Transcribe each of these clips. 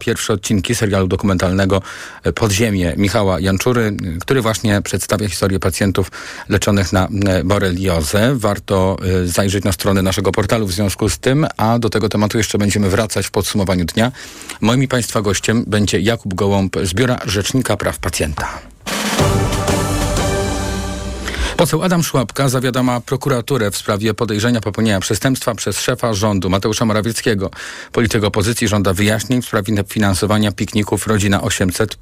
pierwsze odcinki serialu dokumentalnego Podziemie Michała Janczury, który właśnie przedstawia historię pacjentów leczonych na boreliozę. Warto zajrzeć na stronę naszego portalu w związku z tym, a do tego tematu jeszcze będziemy wracać w podsumowaniu dnia. Moim Państwa gościem będzie Jakub Gołąb z Biura Rzecznika Praw Pacjenta. Poseł Adam Szłapka zawiadama prokuraturę w sprawie podejrzenia popełnienia przestępstwa przez szefa rządu Mateusza Morawieckiego. Polityk opozycji żąda wyjaśnień w sprawie finansowania pikników Rodzina 800.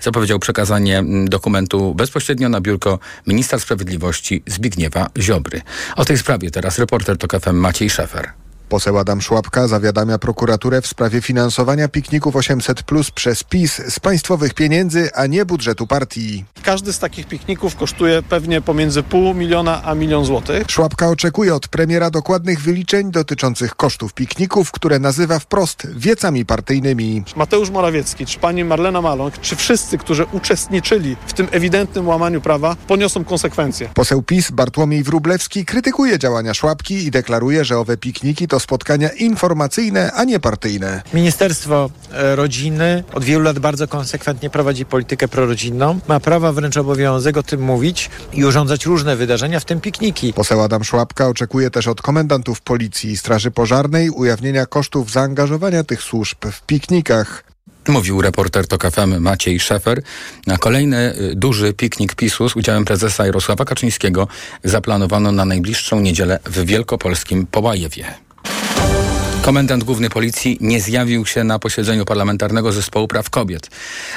Zapowiedział przekazanie mm, dokumentu bezpośrednio na biurko ministra sprawiedliwości Zbigniewa Ziobry. O tej sprawie teraz reporter TOK FM Maciej Szefer. Poseł Adam Szłapka zawiadamia prokuraturę w sprawie finansowania pikników 800 plus przez PiS z państwowych pieniędzy, a nie budżetu partii. Każdy z takich pikników kosztuje pewnie pomiędzy pół miliona a milion złotych. Szłapka oczekuje od premiera dokładnych wyliczeń dotyczących kosztów pikników, które nazywa wprost wiecami partyjnymi. Mateusz Morawiecki, czy pani Marlena Maląg, czy wszyscy, którzy uczestniczyli w tym ewidentnym łamaniu prawa, poniosą konsekwencje. Poseł PiS Bartłomiej Wróblewski krytykuje działania Szłapki i deklaruje, że owe pikniki to spotkania informacyjne, a nie partyjne. Ministerstwo e, Rodziny od wielu lat bardzo konsekwentnie prowadzi politykę prorodzinną. Ma prawo wręcz obowiązek o tym mówić i urządzać różne wydarzenia, w tym pikniki. Poseł Adam Szłapka oczekuje też od komendantów Policji i Straży Pożarnej ujawnienia kosztów zaangażowania tych służb w piknikach. Mówił reporter TOK FM Maciej Szefer. Na kolejny y, duży piknik PiSu z udziałem prezesa Jarosława Kaczyńskiego zaplanowano na najbliższą niedzielę w wielkopolskim Połajewie. Komendant główny policji nie zjawił się na posiedzeniu Parlamentarnego Zespołu Praw Kobiet.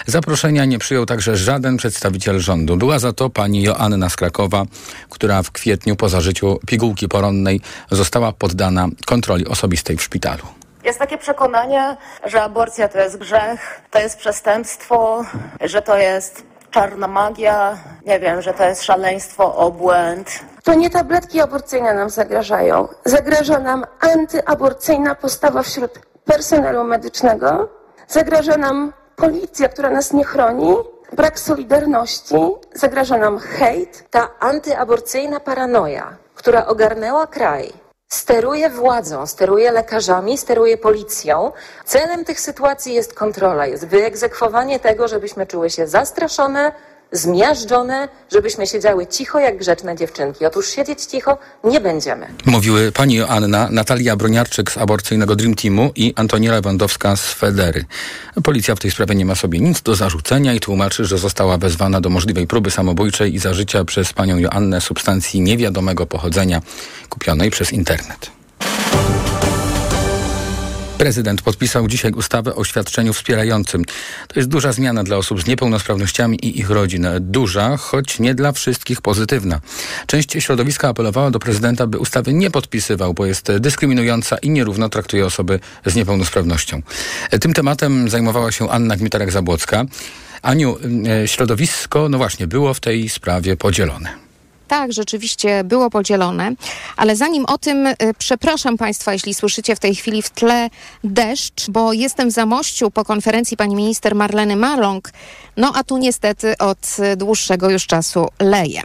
Zaproszenia nie przyjął także żaden przedstawiciel rządu. Była za to pani Joanna Skrakowa, która w kwietniu po zażyciu pigułki poronnej została poddana kontroli osobistej w szpitalu. Jest takie przekonanie, że aborcja to jest grzech, to jest przestępstwo, że to jest czarna magia, nie wiem, że to jest szaleństwo, obłęd. To nie tabletki aborcyjne nam zagrażają. Zagraża nam antyaborcyjna postawa wśród personelu medycznego. Zagraża nam policja, która nas nie chroni. Brak solidarności. Zagraża nam hejt. Ta antyaborcyjna paranoja, która ogarnęła kraj, steruje władzą, steruje lekarzami, steruje policją. Celem tych sytuacji jest kontrola, jest wyegzekwowanie tego, żebyśmy czuły się zastraszone, zmiażdżone, żebyśmy siedziały cicho jak grzeczne dziewczynki. Otóż siedzieć cicho nie będziemy. Mówiły pani Joanna, Natalia Broniarczyk z aborcyjnego Dream Teamu i Antonia Lewandowska z Federy. Policja w tej sprawie nie ma sobie nic do zarzucenia i tłumaczy, że została wezwana do możliwej próby samobójczej i zażycia przez panią Joannę substancji niewiadomego pochodzenia kupionej przez internet. Prezydent podpisał dzisiaj ustawę o świadczeniu wspierającym. To jest duża zmiana dla osób z niepełnosprawnościami i ich rodzin. Duża, choć nie dla wszystkich pozytywna. Część środowiska apelowała do prezydenta, by ustawy nie podpisywał, bo jest dyskryminująca i nierówno traktuje osoby z niepełnosprawnością. Tym tematem zajmowała się Anna Gmiterek-Zabłocka. Aniu, e, środowisko, no właśnie, było w tej sprawie podzielone. Tak, rzeczywiście było podzielone, ale zanim o tym, y, przepraszam Państwa, jeśli słyszycie w tej chwili w tle deszcz, bo jestem w Zamościu po konferencji pani minister Marleny Maląg, no a tu niestety od dłuższego już czasu leje.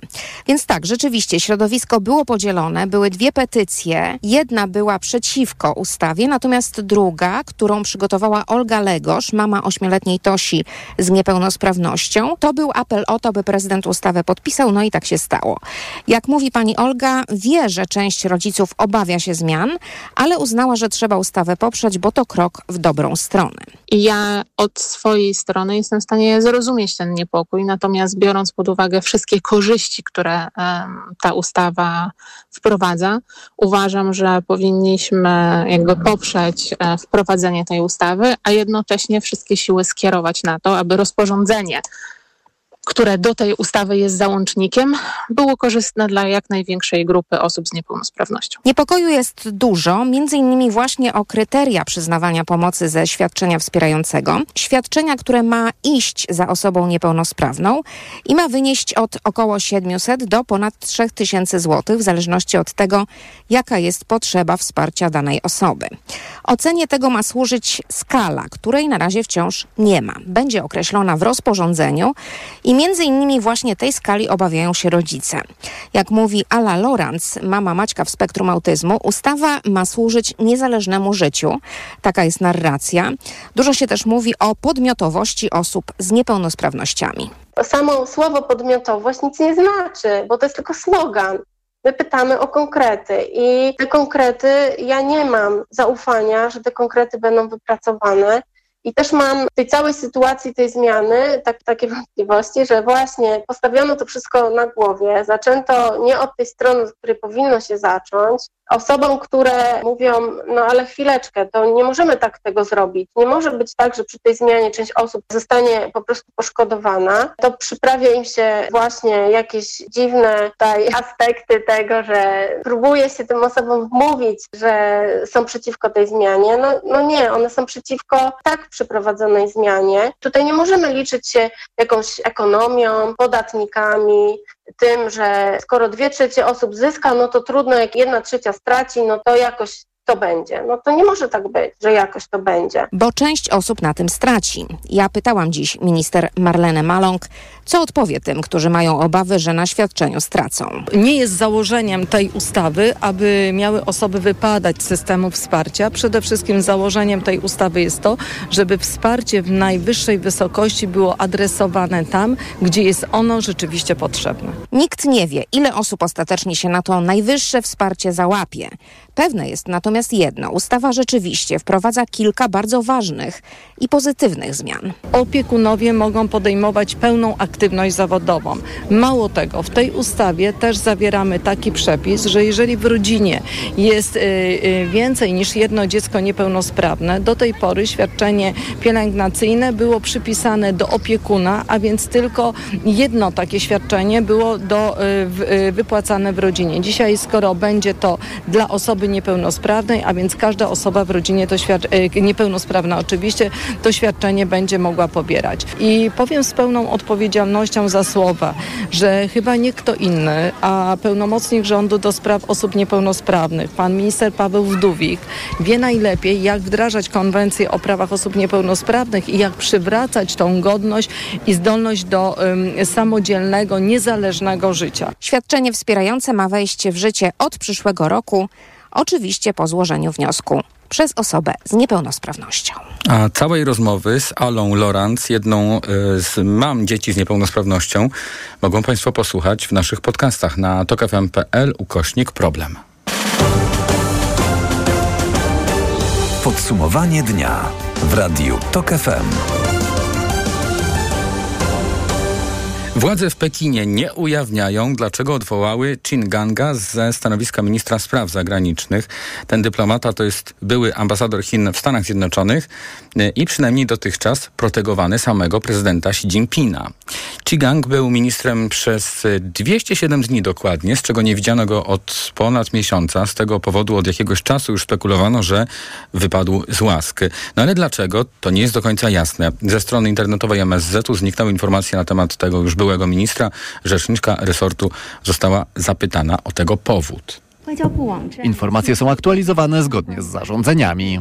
Więc tak, rzeczywiście środowisko było podzielone, były dwie petycje. Jedna była przeciwko ustawie, natomiast druga, którą przygotowała Olga Legosz, mama ośmioletniej Tosi z niepełnosprawnością, to był apel o to, by prezydent ustawę podpisał, no i tak się stało. Jak mówi pani Olga, wie, że część rodziców obawia się zmian, ale uznała, że trzeba ustawę poprzeć, bo to krok w dobrą stronę. Ja od swojej strony jestem w stanie zrozumieć ten niepokój, natomiast biorąc pod uwagę wszystkie korzyści, które ta ustawa wprowadza, uważam, że powinniśmy jakby poprzeć e, wprowadzenie tej ustawy, a jednocześnie wszystkie siły skierować na to, aby rozporządzenie które do tej ustawy jest załącznikiem, było korzystne dla jak największej grupy osób z niepełnosprawnością. Niepokoju jest dużo, między innymi właśnie o kryteria przyznawania pomocy ze świadczenia wspierającego. Świadczenia, które ma iść za osobą niepełnosprawną i ma wynieść od około 700 do ponad 3000 zł, w zależności od tego, jaka jest potrzeba wsparcia danej osoby. Ocenie tego ma służyć skala, której na razie wciąż nie ma. Będzie określona w rozporządzeniu i między innymi właśnie tej skali obawiają się rodzice. Jak mówi Ala Lorenz, mama Maćka w spektrum autyzmu, ustawa ma służyć niezależnemu życiu. Taka jest narracja. Dużo się też mówi o podmiotowości osób z niepełnosprawnościami. Samo słowo podmiotowość nic nie znaczy, bo to jest tylko slogan. My pytamy o konkrety i te konkrety, ja nie mam zaufania, że te konkrety będą wypracowane. I też mam w tej całej sytuacji, tej zmiany, tak, takie wątpliwości, że właśnie postawiono to wszystko na głowie, zaczęto nie od tej strony, z której powinno się zacząć, osobom, które mówią, no ale chwileczkę, to nie możemy tak tego zrobić. Nie może być tak, że przy tej zmianie część osób zostanie po prostu poszkodowana. To przyprawia im się właśnie jakieś dziwne tutaj aspekty tego, że próbuje się tym osobom wmówić, że są przeciwko tej zmianie. No, no nie, one są przeciwko tak przeprowadzonej zmianie. Tutaj nie możemy liczyć się jakąś ekonomią, podatnikami, tym, że skoro dwie trzecie osób zyska, no to trudno, jak jedna trzecia straci, no to jakoś to będzie. No to nie może tak być, że jakoś to będzie. Bo część osób na tym straci. Ja pytałam dziś minister Marlenę Maląg, co odpowie tym, którzy mają obawy, że na świadczeniu stracą. Nie jest założeniem tej ustawy, aby miały osoby wypadać z systemu wsparcia. Przede wszystkim założeniem tej ustawy jest to, żeby wsparcie w najwyższej wysokości było adresowane tam, gdzie jest ono rzeczywiście potrzebne. Nikt nie wie, ile osób ostatecznie się na to najwyższe wsparcie załapie. Pewne jest natomiast jedno. Ustawa rzeczywiście wprowadza kilka bardzo ważnych i pozytywnych zmian. Opiekunowie mogą podejmować pełną aktywność zawodową. Mało tego, w tej ustawie też zawieramy taki przepis, że jeżeli w rodzinie jest y, y, więcej niż jedno dziecko niepełnosprawne, do tej pory świadczenie pielęgnacyjne było przypisane do opiekuna, a więc tylko jedno takie świadczenie było do, y, wypłacane w rodzinie. Dzisiaj, skoro będzie to dla osoby niepełnosprawnej, a więc każda osoba w rodzinie to niepełnosprawna oczywiście, to świadczenie będzie mogła pobierać. I powiem z pełną odpowiedzialnością za słowa, że chyba nie kto inny, a pełnomocnik rządu do spraw osób niepełnosprawnych, pan minister Paweł Wdówik, wie najlepiej, jak wdrażać konwencję o prawach osób niepełnosprawnych i jak przywracać tą godność i zdolność do um, samodzielnego, niezależnego życia. Świadczenie wspierające ma wejść w życie od przyszłego roku, oczywiście po złożeniu wniosku przez osobę z niepełnosprawnością. A całej rozmowy z Alą Lorenz, jedną e, z mam dzieci z niepełnosprawnością, mogą Państwo posłuchać w naszych podcastach na tokfm.pl ukośnik problem. Podsumowanie dnia w Radiu TOK FM. Władze w Pekinie nie ujawniają, dlaczego odwołały Chin Ganga ze stanowiska ministra spraw zagranicznych. Ten dyplomata to jest były ambasador Chin w Stanach Zjednoczonych e, i przynajmniej dotychczas protegowany samego prezydenta Xi Jinpinga. Chi Gang był ministrem przez 207 dni dokładnie, z czego nie widziano go od ponad miesiąca. Z tego powodu od jakiegoś czasu już spekulowano, że wypadł z łask. No ale dlaczego? To nie jest do końca jasne. Ze strony internetowej MSZ-u zniknęły informacje na temat tego już byłego ministra. Rzeczniczka resortu została zapytana o tego powód. Informacje są aktualizowane zgodnie z zarządzeniami.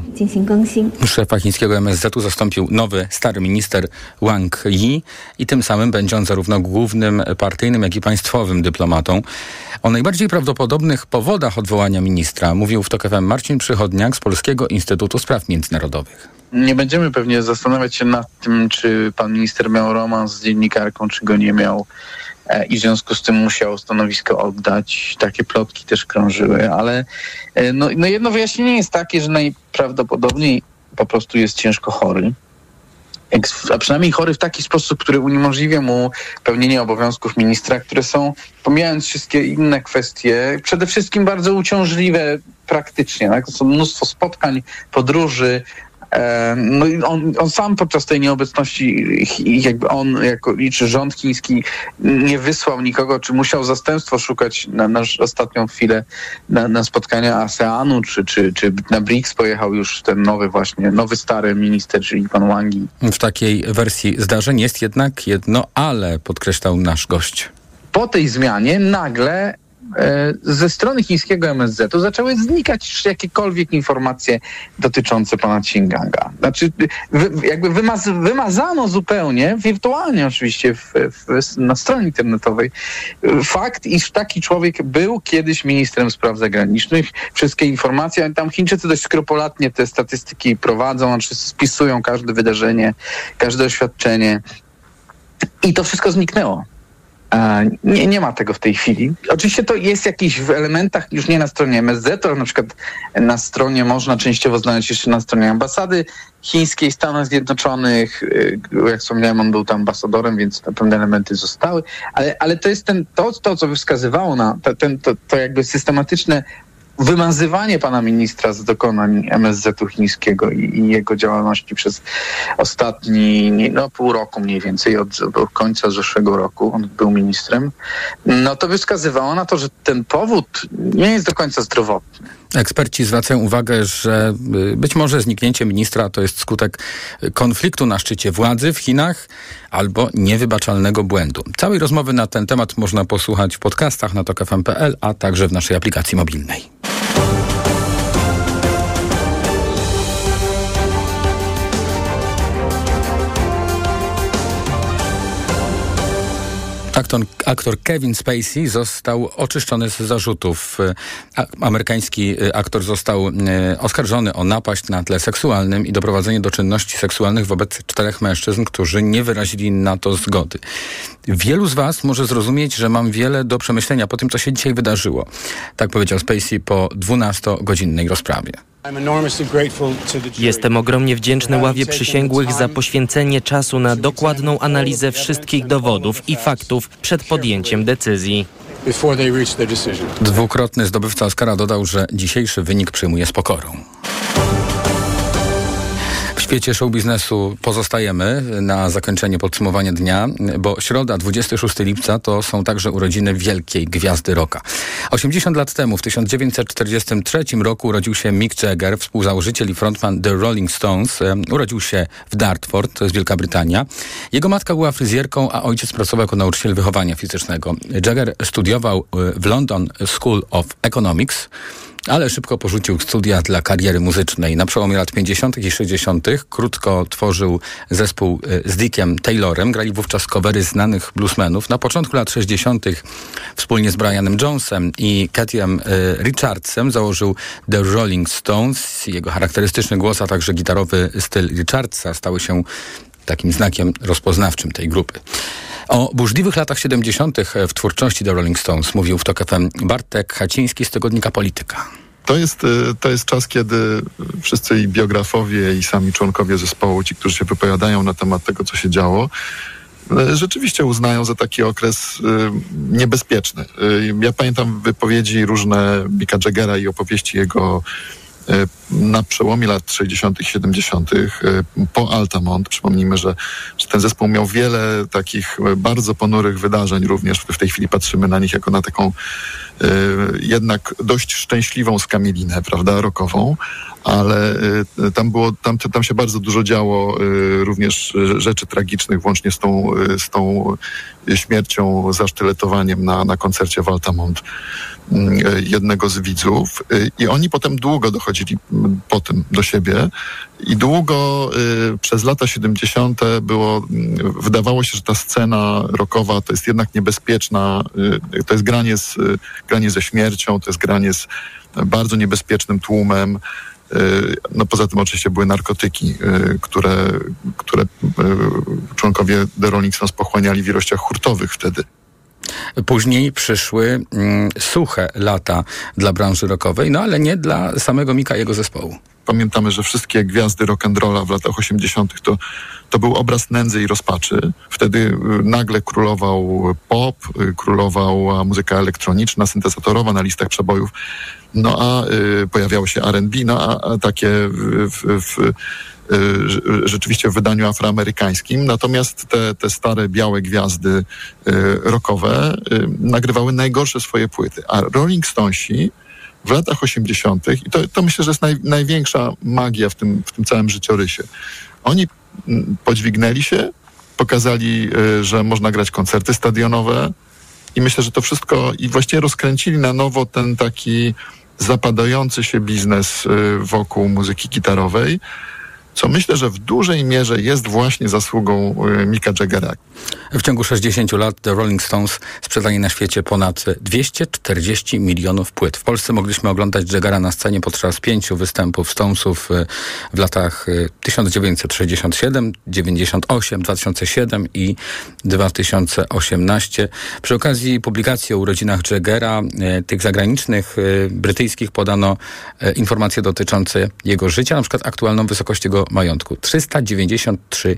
Szefa chińskiego MSZ-u zastąpił nowy, stary minister Wang Yi i tym samym będzie on zarówno głównym partyjnym, jak i państwowym dyplomatą. O najbardziej prawdopodobnych powodach odwołania ministra mówił w TOK FM Marcin Przychodniak z Polskiego Instytutu Spraw Międzynarodowych. Nie będziemy pewnie zastanawiać się nad tym, czy pan minister miał romans z dziennikarką, czy go nie miał e, i w związku z tym musiał stanowisko oddać. Takie plotki też krążyły, ale e, no, no jedno wyjaśnienie jest takie, że najprawdopodobniej po prostu jest ciężko chory. A przynajmniej chory w taki sposób, który uniemożliwia mu pełnienie obowiązków ministra, które są, pomijając wszystkie inne kwestie, przede wszystkim bardzo uciążliwe praktycznie. Tak? To są mnóstwo spotkań, podróży, no i on, on sam podczas tej nieobecności, jakby on jako liczy rząd chiński nie wysłał nikogo, czy musiał zastępstwo szukać na, na ostatnią chwilę na, na spotkania ASEANu, czy, czy, czy na BRICS pojechał już ten nowy właśnie, nowy stary minister, czyli pan Wangi. W takiej wersji zdarzeń jest jednak jedno ale, podkreślał nasz gość. Po tej zmianie nagle e, ze strony chińskiego MSZ-u zaczęły znikać jakiekolwiek informacje dotyczące pana Qinganga. Znaczy, jakby wymaz, wymazano zupełnie, wirtualnie oczywiście w, w, na stronie internetowej, fakt, iż taki człowiek był kiedyś ministrem spraw zagranicznych. Wszystkie informacje, tam Chińczycy dość skrupulatnie te statystyki prowadzą, znaczy spisują każde wydarzenie, każde oświadczenie. I to wszystko zniknęło. Nie, nie ma tego w tej chwili. Oczywiście to jest jakiś w elementach, już nie na stronie MSZ, to na przykład na stronie można częściowo znaleźć jeszcze na stronie ambasady chińskiej Stanów Zjednoczonych. Y, jak wspomniałem, on był tam ambasadorem, więc pewne elementy zostały. Ale, ale to jest ten, to, to, co wskazywało na ten, to, to jakby systematyczne wymazywanie pana ministra z dokonań MSZ-u chińskiego i, i, jego działalności przez ostatni no, pół roku mniej więcej, od, od końca zeszłego roku, on był ministrem, no to wskazywało na to, że ten powód nie jest do końca zdrowotny. Eksperci zwracają uwagę, że y, być może zniknięcie ministra to jest skutek konfliktu na szczycie władzy w Chinach albo niewybaczalnego błędu. Całej rozmowy na ten temat można posłuchać w podcastach na tokfm.pl, a także w naszej aplikacji mobilnej. Aktor, aktor, Kevin Spacey został oczyszczony z zarzutów. Amerykański y, aktor został y, oskarżony o napaść na tle seksualnym i doprowadzenie do czynności seksualnych wobec czterech mężczyzn, którzy nie wyrazili na to zgody. Wielu z Was może zrozumieć, że mam wiele do przemyślenia po tym, co się dzisiaj wydarzyło. Tak powiedział Spacey po 12-godzinnej rozprawie. Jestem ogromnie wdzięczny ławie przysięgłych za poświęcenie czasu na dokładną analizę wszystkich dowodów i faktów przed podjęciem decyzji. Dwukrotny zdobywca Oscara dodał, że dzisiejszy wynik przyjmuje z pokorą świecie show biznesu pozostajemy na zakończenie podsumowania dnia, bo środa 26 lipca to są także urodziny wielkiej gwiazdy rocka. 80 lat temu, w 1943 roku urodził się Mick Jagger, współzałożyciel i frontman The Rolling Stones. Urodził się w Dartford, to jest Wielka Brytania. Jego matka była fryzjerką, a ojciec pracował jako nauczyciel wychowania fizycznego. Jagger studiował e, w London School of Economics ale szybko porzucił studia dla kariery muzycznej. Na przełomie lat 50. i 60. krótko tworzył zespół e, z Dickiem Taylorem. Grali wówczas covery znanych bluesmenów. Na początku lat 60. wspólnie z Brianem Jonesem i Cathy'em e, Richardsem założył The Rolling Stones. Jego charakterystyczny głos, a także gitarowy styl Richardsa stały się takim znakiem rozpoznawczym tej grupy. O burzliwych latach 70. w twórczości The Rolling Stones mówił w TOK FM Bartek Haciński z tygodnika Polityka. To jest, y, to jest czas, kiedy wszyscy i biografowie, i sami członkowie zespołu, ci, którzy się wypowiadają na temat tego, co się działo, y, rzeczywiście uznają za taki okres niebezpieczny. Ja pamiętam wypowiedzi różne Mika Jaggera i opowieści jego E, na przełomie lat 60., 70., e, po Altamont. Przypomnijmy, że, że ten zespół miał wiele takich e, bardzo ponurych wydarzeń, również w tej chwili patrzymy na nich jako na taką jednak dość szczęśliwą skamielinę, prawda, rokową, ale tam było, tam, tam się bardzo dużo działo również rzeczy tragicznych, włącznie z tą, z tą śmiercią, zasztyletowaniem na, na koncercie w Altamont. Mm, jednego z widzów y, i oni potem długo dochodzili mm, po tym do siebie i długo y, przez lata 70. było, mm, wydawało się, że ta scena rockowa to jest jednak niebezpieczna, y, to jest granie, z, granie ze śmiercią, to jest granie z bardzo niebezpiecznym tłumem. No poza tym oczywiście były narkotyki, które, które członkowie The Rolling Stones pochłaniali w ilościach hurtowych wtedy. Później przyszły mm, suche lata dla branży rockowej, no ale nie dla samego Mika i jego zespołu. Pamiętamy, że wszystkie gwiazdy rock'n'rolla w latach 80. To, to był obraz nędzy i rozpaczy. Wtedy y, nagle królował pop, y, królowała muzyka elektroniczna, syntezatorowa na listach przebojów. No a y, pojawiało się R&B, no a, takie w, w, rzeczywiście w wydaniu afroamerykańskim. Natomiast te, te stare, białe gwiazdy rockowe nagrywały najgorsze swoje płyty. A Rolling Stonesi w latach 80., i to, to myślę, że jest naj, największa magia w tym, w tym całym życiorysie. Oni podźwignęli się, pokazali, że można grać koncerty stadionowe, I myślę, że to wszystko i właściwie rozkręcili na nowo ten taki zapadający się biznes y, wokół muzyki gitarowej co myślę, że w dużej mierze jest właśnie zasługą y, Mika Jaggera. W ciągu 60 lat The Rolling Stones sprzedali na świecie ponad 240 milionów płyt. W Polsce mogliśmy oglądać Jaggera na scenie podczas pięciu występów Stonesów y, w latach 1967, 98, 2007 i 2018. Przy okazji publikacji o urodzinach Jaggera, y, tych zagranicznych, brytyjskich, podano informacje dotyczące jego życia, na przykład aktualną wysokość jego majątku 393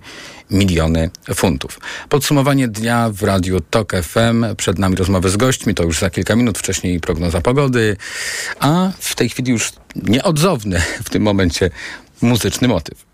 miliony funtów. Podsumowanie dnia w Radiu TOK FM. Przed nami rozmowy z gośćmi, to już za kilka minut, wcześniej prognoza pogody, a w tej chwili już nieodzowny w tym momencie muzyczny motyw.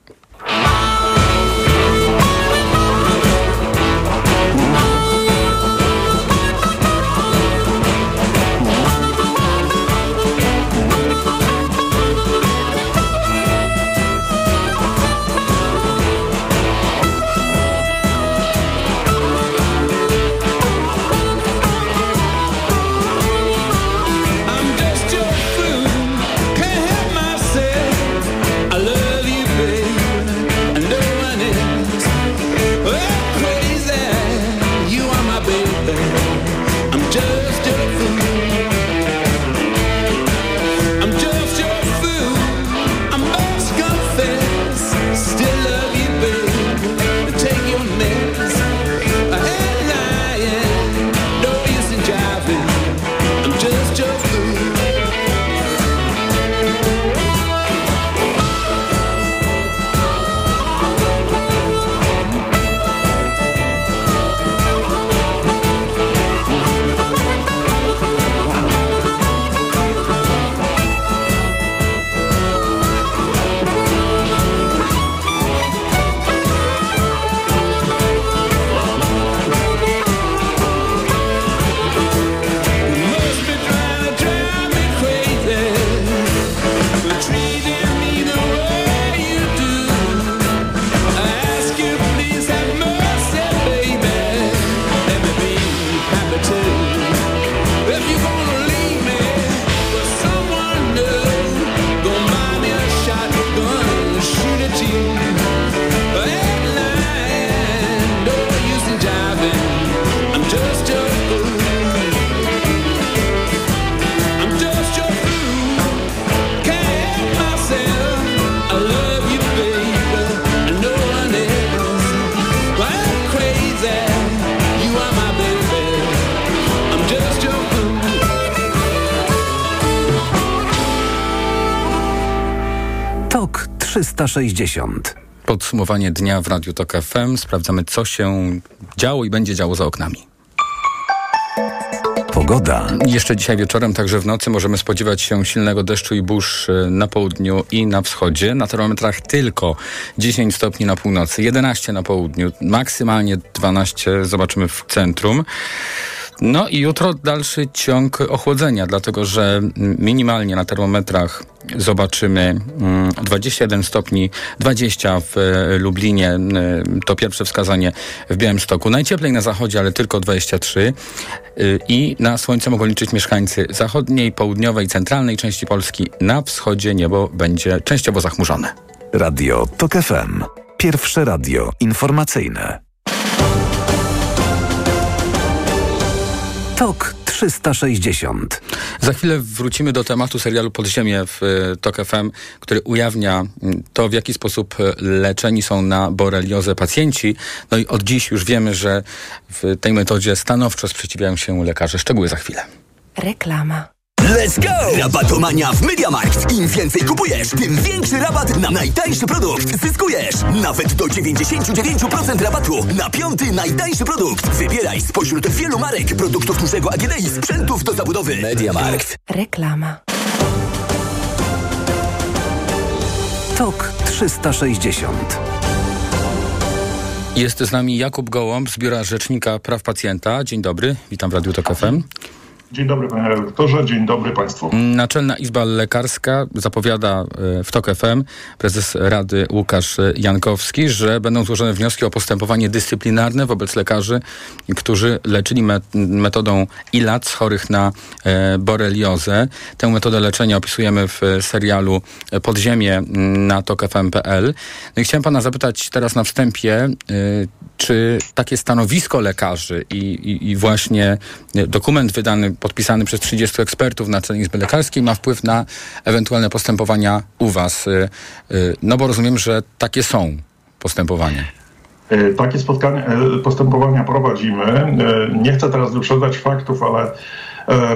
360. Podsumowanie dnia w Radiu TOK FM. Sprawdzamy, co się działo i będzie działo za oknami. Pogoda. Jeszcze dzisiaj wieczorem, także w nocy możemy spodziewać się silnego deszczu i burz e, na południu i na wschodzie. Na termometrach tylko 10 stopni na północy, 11 na południu, maksymalnie 12 zobaczymy w centrum. No i jutro dalszy ciąg ochłodzenia, dlatego że minimalnie na termometrach zobaczymy 21 mm, stopni, 20 w e, Lublinie, e, to pierwsze wskazanie w Białymstoku. Najcieplej na zachodzie, ale tylko 23 e, i na słońce mogą liczyć mieszkańcy zachodniej, południowej, centralnej części Polski. Na wschodzie niebo będzie częściowo zachmurzone. Radio TOK FM. Pierwsze radio informacyjne. TOK 360. Za chwilę wrócimy do tematu serialu Podziemie w e, TOK FM, który ujawnia to, w jaki sposób e, leczeni są na boreliozę pacjenci. No i od dziś już wiemy, że w tej metodzie stanowczo sprzeciwiają się lekarze. Szczegóły za chwilę. Reklama. Let's go! Rabatomania w MediaMarkt. Im więcej kupujesz, tym większy rabat na najtańszy produkt. Zyskujesz nawet do 99% rabatu na piąty najtańszy produkt. Wybieraj spośród wielu marek produktów dużego AGD i sprzętów do zabudowy. MediaMarkt. Reklama. TOK 360. Jest z nami Jakub Gołąb z Biura Rzecznika Praw Pacjenta. Dzień dobry, witam w Radiu TOK FM. Dzień dobry panie redaktorze, dzień dobry państwu. Naczelna Izba Lekarska zapowiada e, w TOK FM prezes Rady Łukasz Jankowski, że będą złożone wnioski o postępowanie dyscyplinarne wobec lekarzy, którzy leczyli metodą ILAC chorych na e, boreliozę. Tę metodę leczenia opisujemy w serialu Podziemie na tokfm.pl. No i chciałem pana zapytać teraz na wstępie, e, czy takie stanowisko lekarzy i, i, i właśnie dokument wydany podpisany przez 30 ekspertów Naczelnej Izby Lekarskiej ma wpływ na ewentualne postępowania u Was. Y, y, no bo rozumiem, że takie są postępowania. E, takie postępowania prowadzimy. Nie chcę teraz wyprzedzać faktów, ale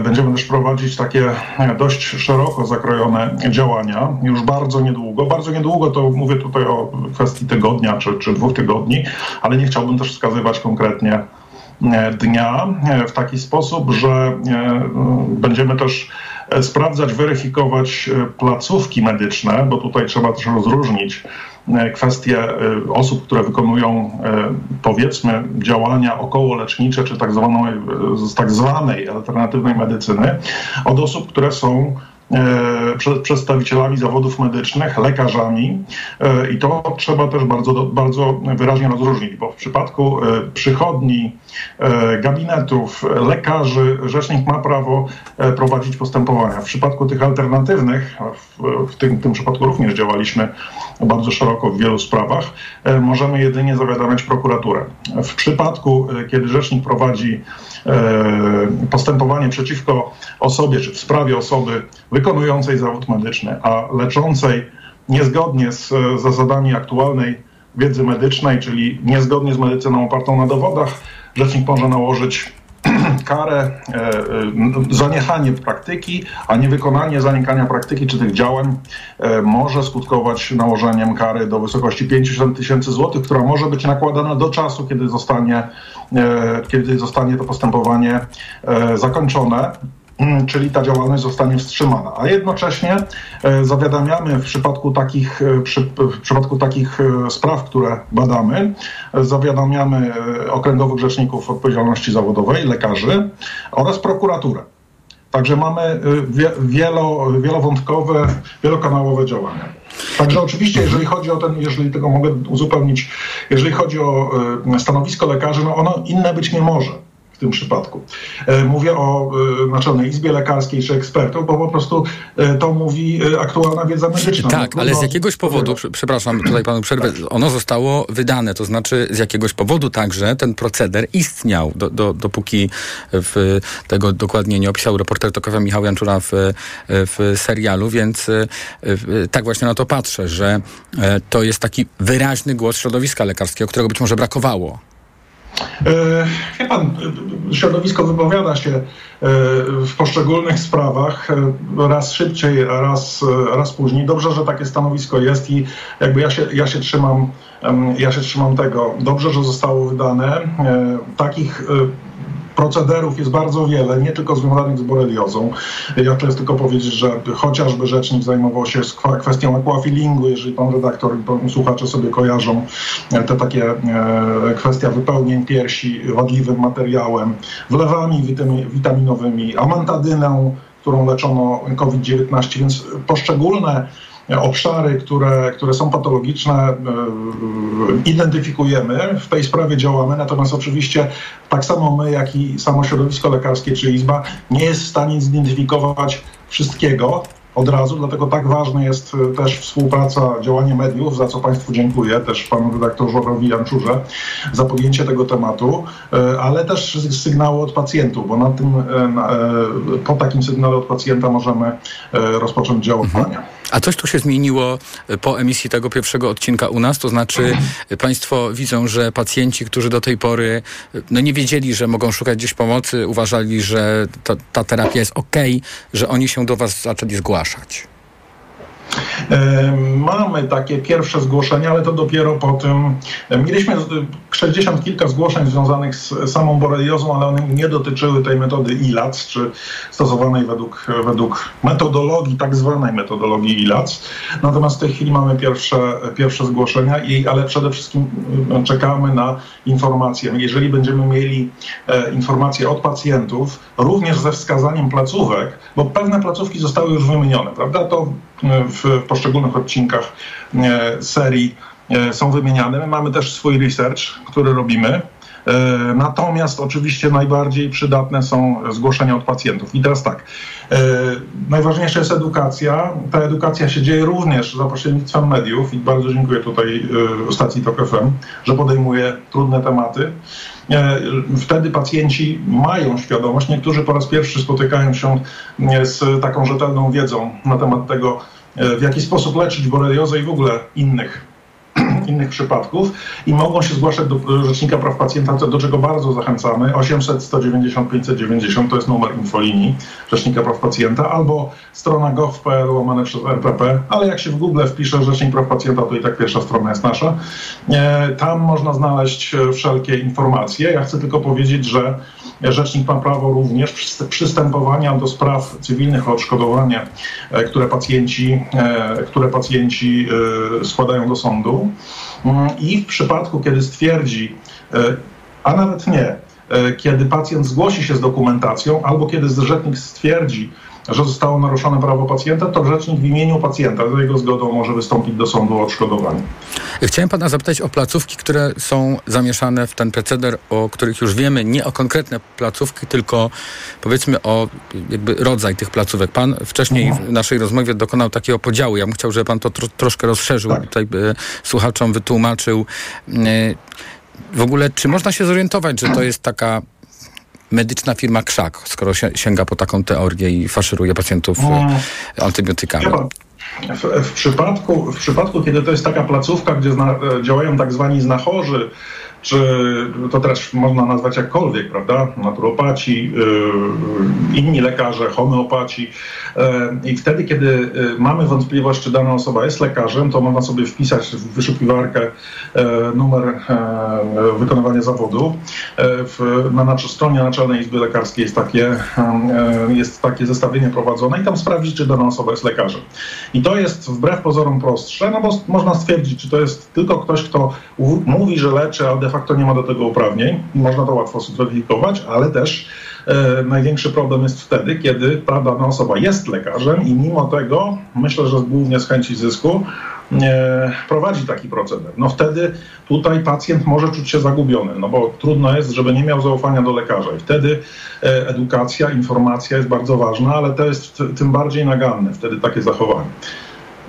będziemy też prowadzić takie dość szeroko zakrojone działania już bardzo niedługo. Bardzo niedługo to mówię tutaj o kwestii tygodnia czy, czy dwóch tygodni, ale nie chciałbym też wskazywać konkretnie dnia e, w taki sposób, że e, będziemy też sprawdzać, weryfikować placówki medyczne, bo tutaj trzeba też rozróżnić kwestie osób, które wykonują powiedzmy działania okołolecznicze czy tak, zwaną, tak zwanej alternatywnej medycyny od osób, które są przedstawicielami zawodów medycznych, lekarzami i to trzeba też bardzo, bardzo wyraźnie rozróżnić, bo w przypadku przychodni E, gabinetów, lekarzy, rzecznik ma prawo e, prowadzić postępowania. W przypadku tych alternatywnych, w, w tym, tym przypadku również działaliśmy bardzo szeroko w wielu sprawach, e, możemy jedynie zawiadamiać prokuraturę. W przypadku, kiedy rzecznik prowadzi postępowanie przeciwko osobie, czy w sprawie osoby wykonującej zawód medyczny, a leczącej niezgodnie z zasadami aktualnej wiedzy medycznej, czyli niezgodnie z medycyną opartą na dowodach, rzecznik może nałożyć karę, e, e, zaniechanie praktyki, a niewykonanie zanikania praktyki czy tych działań e, może skutkować nałożeniem kary do wysokości 500 tysięcy złotych, która może być nakładana do czasu, kiedy zostanie, kiedy zostanie to postępowanie zakończone. Mm, czyli ta działalność zostanie wstrzymana. A jednocześnie e, zawiadamiamy w przypadku takich, e, w przypadku takich e, spraw, które badamy, zawiadamiamy okręgowych rzeczników odpowiedzialności zawodowej, lekarzy oraz prokuraturę. Także mamy wielo, wielowątkowe, wielokanałowe działania. Także oczywiście, jeżeli chodzi o ten, jeżeli tego mogę uzupełnić, jeżeli chodzi o stanowisko lekarzy, no ono inne być nie może tym przypadku. E, mówię o e, Naczelnej Izbie Lekarskiej czy ekspertów, bo po prostu e, to mówi aktualna wiedza medyczna. Tak, no, ale z jakiegoś powodu, przepraszam, tutaj panu przerwę, ono zostało wydane, to znaczy z jakiegoś powodu także ten proceder istniał, do, do, dopóki w tego dokładnie nie opisał reporter tokowy Michał Janczura w, w serialu, więc tak właśnie na to patrzę, że to jest taki wyraźny głos środowiska lekarskiego, którego być może brakowało. E, wie pan, środowisko wypowiada się e, w poszczególnych sprawach e, raz szybciej, raz, raz później. Dobrze, że takie stanowisko jest i jakby ja się, ja się trzymam ja się trzymam tego. Dobrze, że zostało wydane. Takich procederów jest bardzo wiele, nie tylko związanych z boreliozą. Ja chcę tylko powiedzieć, że chociażby rzecznik zajmował się kwestią aquafillingu, jeżeli pan redaktor i pan słuchacze sobie kojarzą e, te takie e, kwestia wypełnień piersi wadliwym materiałem, wlewami witaminowymi, amantadyną, którą leczono COVID-19, więc poszczególne obszary, które, które są patologiczne, e, identyfikujemy, w tej sprawie działamy, natomiast oczywiście tak samo my, jak i samo środowisko lekarskie czy Izba nie jest w stanie zidentyfikować wszystkiego, od razu, dlatego tak ważna jest e, też współpraca, działanie mediów, za co Państwu dziękuję, też panu redaktorze Janczurze za podjęcie tego tematu, e, ale też sygnały od pacjentów, bo na tym, po takim sygnale od pacjenta możemy rozpocząć działania. Mhm. A coś tu się zmieniło e, po emisji tego pierwszego odcinka u nas? To znaczy e, Państwo widzą, że pacjenci, którzy do tej pory e, no nie wiedzieli, że mogą szukać gdzieś pomocy, uważali, że ta, ta terapia jest ok, że oni się do Was zaczęli zgłaszać. Mamy takie pierwsze zgłoszenia, ale to dopiero po tym. Mieliśmy 60 kilka zgłoszeń związanych z samą boreliozą, ale one nie dotyczyły tej metody ILAC, czy stosowanej według, według metodologii, tak zwanej metodologii ILAC. Natomiast w tej chwili mamy pierwsze, pierwsze zgłoszenia, i, ale przede wszystkim czekamy na informacje. Jeżeli będziemy mieli e, informacje od pacjentów, również ze wskazaniem placówek, bo pewne placówki zostały już wymienione, prawda? To w poszczególnych odcinkach e, serii e, są wymieniane. My mamy też swój research, który robimy. E, Natomiast oczywiście najbardziej przydatne są zgłoszenia od pacjentów. I teraz tak, najważniejsza jest edukacja. Ta edukacja się dzieje również za pośrednictwem mediów i bardzo dziękuję tutaj stacji TOK FM, że podejmuje trudne tematy. E, Wtedy pacjenci mają świadomość, niektórzy po raz pierwszy spotykają się e, z taką rzetelną wiedzą na temat tego, e, w jaki sposób leczyć boreliozę i w ogóle innych innych przypadków i mogą się zgłaszać do Rzecznika Praw Pacjenta, do czego bardzo zachęcamy. 800 190 590 to jest numer infolinii Rzecznika Praw Pacjenta albo strona gov.pl łamane przez RPP, ale jak się w Google wpisze Rzecznik Praw Pacjenta, to i tak pierwsza strona jest nasza. E, Tam można znaleźć e, wszelkie informacje. Ja chcę tylko powiedzieć, że Rzecznik ma prawo również przyst- przystępowania do spraw cywilnych o odszkodowanie, e, które pacjenci, e, które pacjenci e, składają do sądu. Mm, I w przypadku, kiedy stwierdzi, a nawet nie, kiedy pacjent zgłosi się z dokumentacją albo kiedy rzecznik stwierdzi, że zostało naruszone prawo pacjenta, to rzecznik w imieniu pacjenta za jego zgodą może wystąpić do sądu o odszkodowanie. Chciałem pana zapytać o placówki, które są zamieszane w ten proceder, o których już wiemy, nie o konkretne placówki, tylko powiedzmy o jakby rodzaj tych placówek. Pan wcześniej w naszej rozmowie dokonał takiego podziału. Ja bym chciał, żeby pan to tro, troszkę rozszerzył, tutaj by słuchaczom wytłumaczył. Yy, W ogóle, czy można się zorientować, że to jest taka medyczna firma krzak, skoro się, sięga po taką teorię i faszeruje pacjentów y, antybiotykami? W, w, przypadku, w przypadku, kiedy to jest taka placówka, gdzie zna, e, działają tak zwani znachorzy, czy to też można nazwać jakkolwiek, prawda? Naturopaci, yy, inni lekarze, homeopaci. Yy, I wtedy, kiedy yy, mamy wątpliwość, czy dana osoba jest lekarzem, to można sobie wpisać w wyszukiwarkę numer wykonywania zawodu. Na naszej stronie Naczelnej Izby Lekarskiej jest takie, jest takie zestawienie prowadzone i tam sprawdzić, czy dana osoba jest lekarzem. I to jest wbrew pozorom prostsze, no bo można stwierdzić, czy to jest tylko ktoś, kto mówi, że leczy, a de facto nie ma do tego uprawnień. Można to łatwo zweryfikować, ale też e, największy problem jest wtedy, kiedy dana osoba jest lekarzem i mimo tego, myślę, że głównie z chęci zysku, e, prowadzi taki proceder. No wtedy tutaj pacjent może czuć się zagubiony, no bo trudno jest, żeby nie miał zaufania do lekarza i wtedy e, edukacja, informacja jest bardzo ważna, ale to jest tym bardziej naganne wtedy takie zachowanie.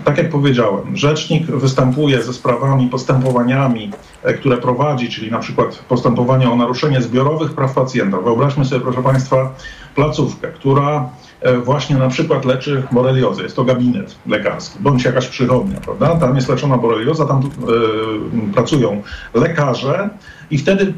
Tak jak powiedziałem, rzecznik występuje ze sprawami, postępowaniami, e, które prowadzi, czyli na przykład postępowania o naruszenie zbiorowych praw pacjenta. Wyobraźmy sobie, proszę Państwa, placówkę, która e, właśnie na przykład leczy boreliozę. Jest to gabinet lekarski, bądź jakaś przychodnia, prawda? Tam jest leczona borelioza, tam e, pracują lekarze i wtedy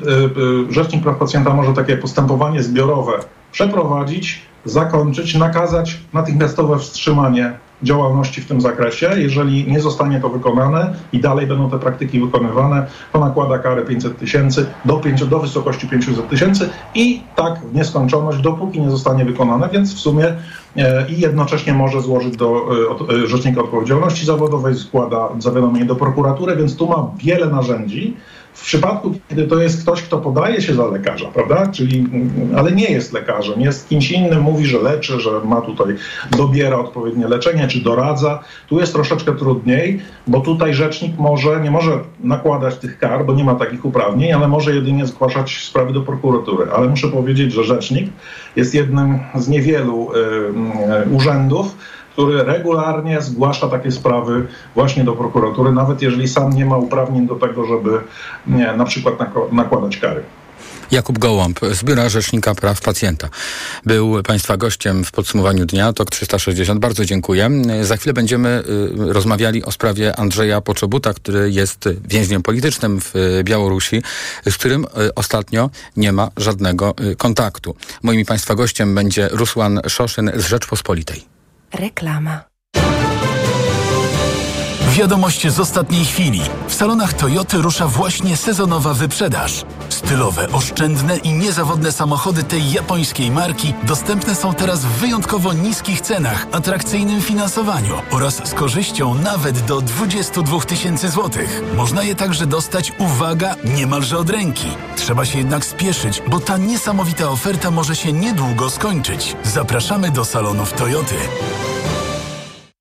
Rzecznik Praw Pacjenta może takie postępowanie zbiorowe przeprowadzić, zakończyć, nakazać natychmiastowe wstrzymanie działalności w tym zakresie. Jeżeli nie zostanie to wykonane i dalej będą te praktyki wykonywane, to nakłada karę 500 tysięcy do, pięcio- do wysokości 500 tysięcy i tak w nieskończoność, dopóki nie zostanie wykonane, więc w sumie e, i jednocześnie może złożyć do e, e, Rzecznika Odpowiedzialności Zawodowej, składa zawiadomienie do prokuratury, więc tu ma wiele narzędzi. W przypadku, kiedy to jest ktoś, kto podaje się za lekarza, prawda, czyli, mm, ale nie jest lekarzem, jest kimś innym, mówi, że leczy, że ma tutaj, dobiera odpowiednie leczenie, czy doradza, tu jest troszeczkę trudniej, bo tutaj rzecznik może, nie może nakładać tych kar, bo nie ma takich uprawnień, ale może jedynie zgłaszać sprawy do prokuratury. Ale muszę powiedzieć, że rzecznik jest jednym z niewielu y, y, urzędów, który regularnie zgłasza takie sprawy właśnie do prokuratury, nawet jeżeli sam nie ma uprawnień do tego, żeby nie, na przykład nakładać kary. Jakub Gołąb z Biura Rzecznika Praw Pacjenta był Państwa gościem w podsumowaniu dnia TOK 360. Bardzo dziękuję. Za chwilę będziemy y, rozmawiali o sprawie Andrzeja Poczobuta, który jest więźniem politycznym w y, Białorusi, z którym y, ostatnio nie ma żadnego kontaktu. Moim Państwa gościem będzie Rusłan Szoszyn z Rzeczpospolitej. Reklama. Wiadomość z ostatniej chwili. W salonach Toyoty rusza właśnie sezonowa wyprzedaż. Stylowe, oszczędne i niezawodne samochody tej japońskiej marki dostępne są teraz w wyjątkowo niskich cenach, atrakcyjnym finansowaniu oraz z korzyścią nawet do 22 tysięcy złotych. Można je także dostać, uwaga, niemalże od ręki. Trzeba się jednak spieszyć, bo ta niesamowita oferta może się niedługo skończyć. Zapraszamy do salonów Toyoty.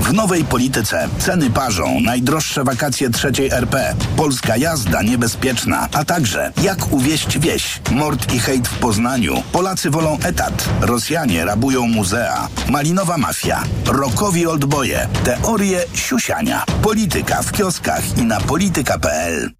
W nowej polityce ceny parzą, najdroższe wakacje trzeciej RP, polska jazda niebezpieczna, a także jak uwieść wieś, mord i hejt w Poznaniu, Polacy wolą etat, Rosjanie rabują muzea, malinowa mafia, rokowi oldboje, teorie siusiania, polityka w kioskach i na polityka.pl.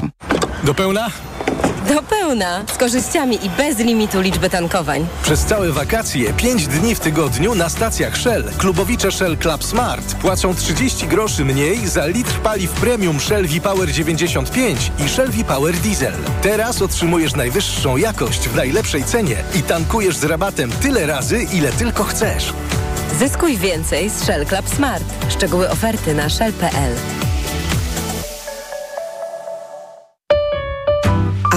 Aflofarm. Do pełna? Do pełna, z korzyściami i bez limitu liczby tankowań. Przez całe wakacje, 5 dni w tygodniu na stacjach Shell. Klubowicze Shell Club Smart płacą 30 groszy mniej za litr paliw premium Shell V-Power 95 i Shell V-Power Diesel. Teraz otrzymujesz najwyższą jakość w najlepszej cenie i tankujesz z rabatem tyle razy, ile tylko chcesz. Zyskuj więcej z Shell Club Smart. Szczegóły oferty na shell.pl.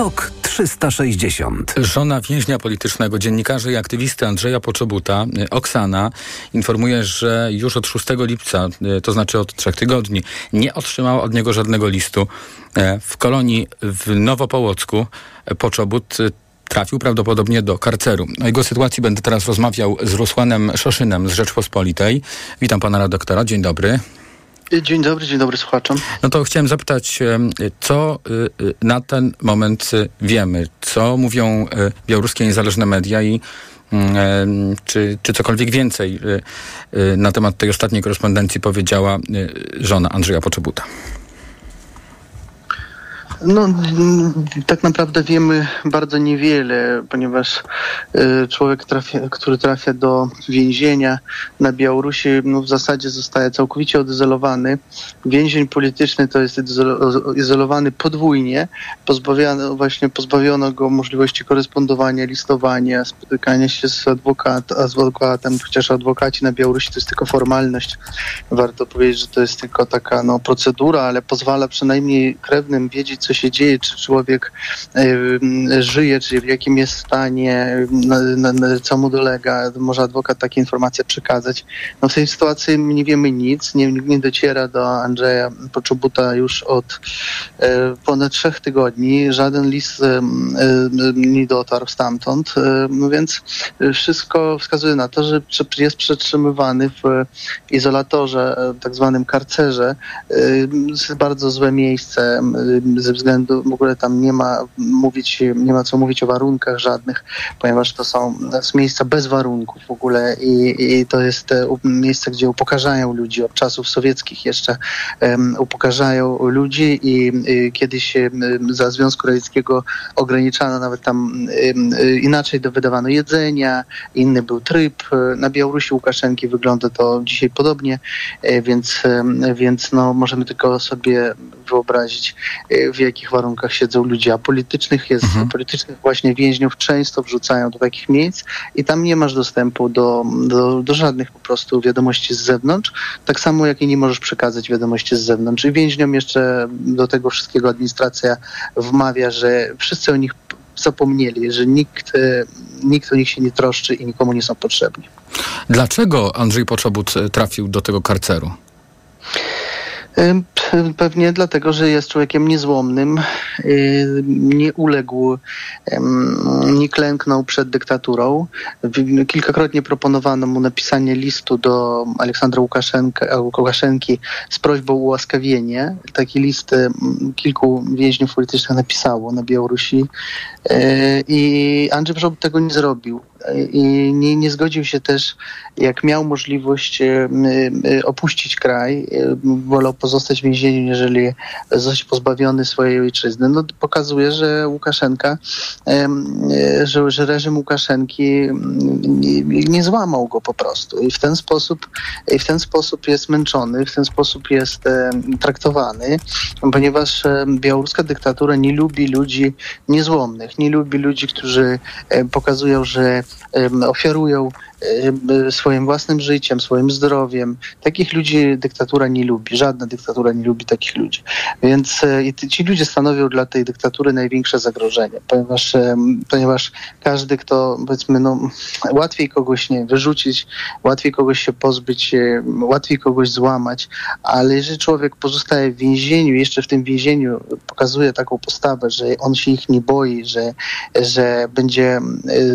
TOK 360. Żona więźnia politycznego, dziennikarza i aktywisty Andrzeja Poczobuta, y, Oksana, informuje, że już od 6 lipca, y, to znaczy od trzech tygodni, nie otrzymała od niego żadnego listu. E, W kolonii w Nowopołocku Poczobut y, trafił prawdopodobnie do karceru. O jego sytuacji będę teraz rozmawiał z Rusłanem Szoszynem z Rzeczpospolitej. Witam pana redaktora, dzień dobry. Dzień dobry, dzień dobry słuchaczom. No to chciałem zapytać, co y, y, na ten moment y, wiemy? Co mówią białoruskie niezależne media i mm, czy, czy cokolwiek więcej na temat tej ostatniej korespondencji powiedziała żona Andrzeja Poczobuta? No, tak naprawdę wiemy bardzo niewiele, ponieważ y, człowiek, trafia, który trafia do więzienia na Białorusi, no, w zasadzie zostaje całkowicie odizolowany. Więzień polityczny to jest izolo- izolowany podwójnie. Pozbawiono, właśnie pozbawiono go możliwości korespondowania, listowania, spotykania się z, adwokat, z adwokatem, chociaż adwokaci na Białorusi to jest tylko formalność. Warto powiedzieć, że to jest tylko taka no, procedura, ale pozwala przynajmniej krewnym wiedzieć, co się dzieje, czy człowiek y, żyje, czy w jakim jest stanie, co mu dolega. Może adwokat takie informacje przekazać. No w tej sytuacji nie wiemy nic, nie, nie dociera do Andrzeja Poczobuta już od e, ponad trzech tygodni. Żaden list e, e, nie dotarł stamtąd, e, no więc wszystko wskazuje na to, że jest przetrzymywany w izolatorze, e, tak zwanym karcerze. E, bardzo złe miejsce e, względu, w ogóle tam nie ma mówić, nie ma co mówić o warunkach żadnych, ponieważ to są miejsca bez warunków w ogóle i, i to jest miejsce, gdzie upokarzają ludzi od czasów sowieckich jeszcze um, upokarzają ludzi i, i kiedyś um, za Związku Radzieckiego ograniczano nawet tam um, inaczej wydawano jedzenia, inny był tryb. Na Białorusi Łukaszenki wygląda to dzisiaj podobnie, więc, więc no, możemy tylko sobie wyobrazić, w jakich warunkach siedzą ludzie. A politycznych jest, mhm. politycznych właśnie więźniów często wrzucają do takich miejsc i tam nie masz dostępu do, do, do żadnych po prostu wiadomości z zewnątrz, tak samo jak i nie możesz przekazać wiadomości z zewnątrz. I więźniom jeszcze do tego wszystkiego administracja wmawia, że wszyscy o nich zapomnieli, że nikt, nikt o nich się nie troszczy i nikomu nie są potrzebni. Dlaczego Andrzej Poczobut trafił do tego karceru? Pewnie dlatego, że jest człowiekiem niezłomnym, y, nie uległ, nie klęknął przed dyktaturą. Kilkakrotnie proponowano mu napisanie listu do Aleksandra Łukaszenki z prośbą o ułaskawienie. Taki list kilku więźniów politycznych napisało na Białorusi y, i Andrzej Przobot tego nie zrobił i nie, nie zgodził się też, jak miał możliwość e, e, opuścić kraj, e, wolał pozostać w więzieniu, jeżeli zostać pozbawiony swojej ojczyzny. No, pokazuje, że Łukaszenka, że, że reżim Łukaszenki nie, nie złamał go po prostu i w ten sposób i w ten sposób jest męczony, w ten sposób jest traktowany, ponieważ białoruska dyktatura nie lubi ludzi niezłomnych, nie lubi ludzi, którzy pokazują, że ofiarują swoim własnym życiem, swoim zdrowiem. Takich ludzi dyktatura nie lubi. Żadna dyktatura nie lubi takich ludzi. Więc e, ci ludzie stanowią dla tej dyktatury największe zagrożenie, ponieważ, ponieważ każdy, kto powiedzmy, no, łatwiej kogoś nie wyrzucić, łatwiej kogoś się pozbyć, łatwiej kogoś złamać, ale jeżeli człowiek pozostaje w więzieniu, jeszcze w tym więzieniu pokazuje taką postawę, że on się ich nie boi, że, że będzie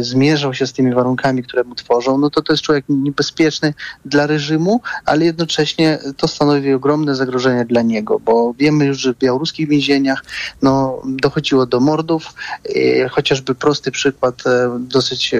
zmierzał się z tymi warunkami, które mu tworzą, no to to jest człowiek niebezpieczny dla reżimu, ale jednocześnie to stanowi ogromne zagrożenie dla niego, bo wiemy już, że w białoruskich więzieniach no, dochodziło do mordów, e, chociażby prosty przykład, e, dosyć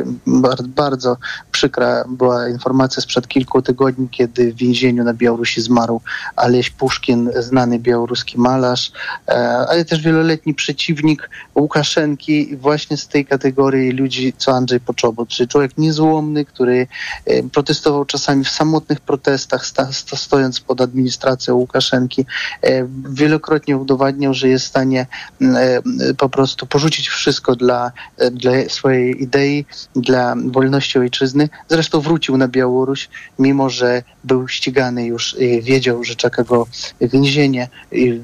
bardzo, przykra była informacja sprzed kilku tygodni, kiedy w więzieniu na Białorusi zmarł Aleś Puszkin, znany białoruski malarz, e, ale też wieloletni przeciwnik Łukaszenki. Właśnie z tej kategorii ludzi, co Andrzej Poczobut, czyli człowiek niezłomny, który e, protestował czasami w samotnych protestach, sta, stojąc pod administracją Łukaszenki. E, wielokrotnie udowadniał, że jest w stanie e, po prostu porzucić wszystko dla, dla swojej idei, dla wolności ojczyzny. Zresztą wrócił na Białoruś, mimo że był ścigany już wiedział, że czeka go więzienie.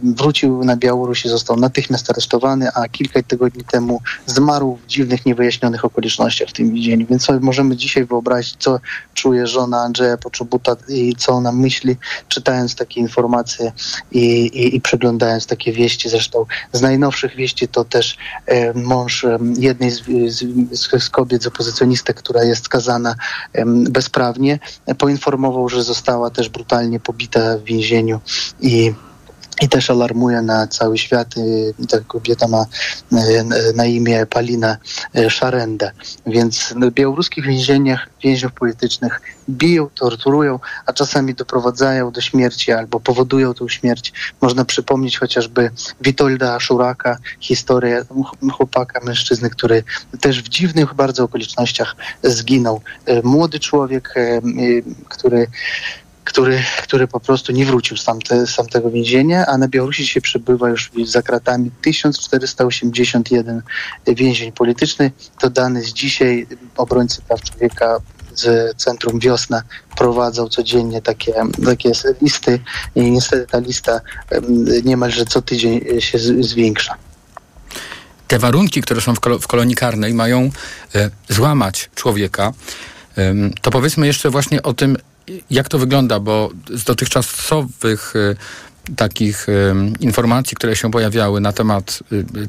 Wrócił na Białoruś i został natychmiast aresztowany, a kilka tygodni temu zmarł w dziwnych, niewyjaśnionych okolicznościach w tym więzieniu. Więc sobie możemy dzisiaj wyobrazić, co czuje żona Andrzeja Poczobuta i co ona myśli, czytając takie informacje i, i, i przeglądając takie wieści. Zresztą z najnowszych wieści to też e, mąż e, jednej z, z, z kobiet, z opozycjonistek, która jest skazana e, bezprawnie, poinformował, że została też brutalnie pobita w więzieniu i i też alarmuje na cały świat. Ta kobieta ma e, na imię Palina e, Szarenda. Więc w białoruskich więzieniach więźniów politycznych biją, torturują, a czasami doprowadzają do śmierci albo powodują tą śmierć. Można przypomnieć chociażby Witolda Szuraka, historię chłopaka, mężczyzny, który też w dziwnych bardzo okolicznościach zginął. Młody człowiek, który który, który po prostu nie wrócił z, tamte, z tamtego więzienia, a na Białorusi się przebywa już za kratami 1481 więzień polityczny. To dane z dzisiaj obrońcy praw człowieka z Centrum Wiosna prowadzą codziennie takie, takie listy i niestety ta lista niemalże co tydzień się zwiększa te warunki, które są w, kol w kolonii karnej, mają e, złamać człowieka. To powiedzmy jeszcze właśnie o tym, jak to wygląda, bo z dotychczasowych e, takich informacji, które się pojawiały na temat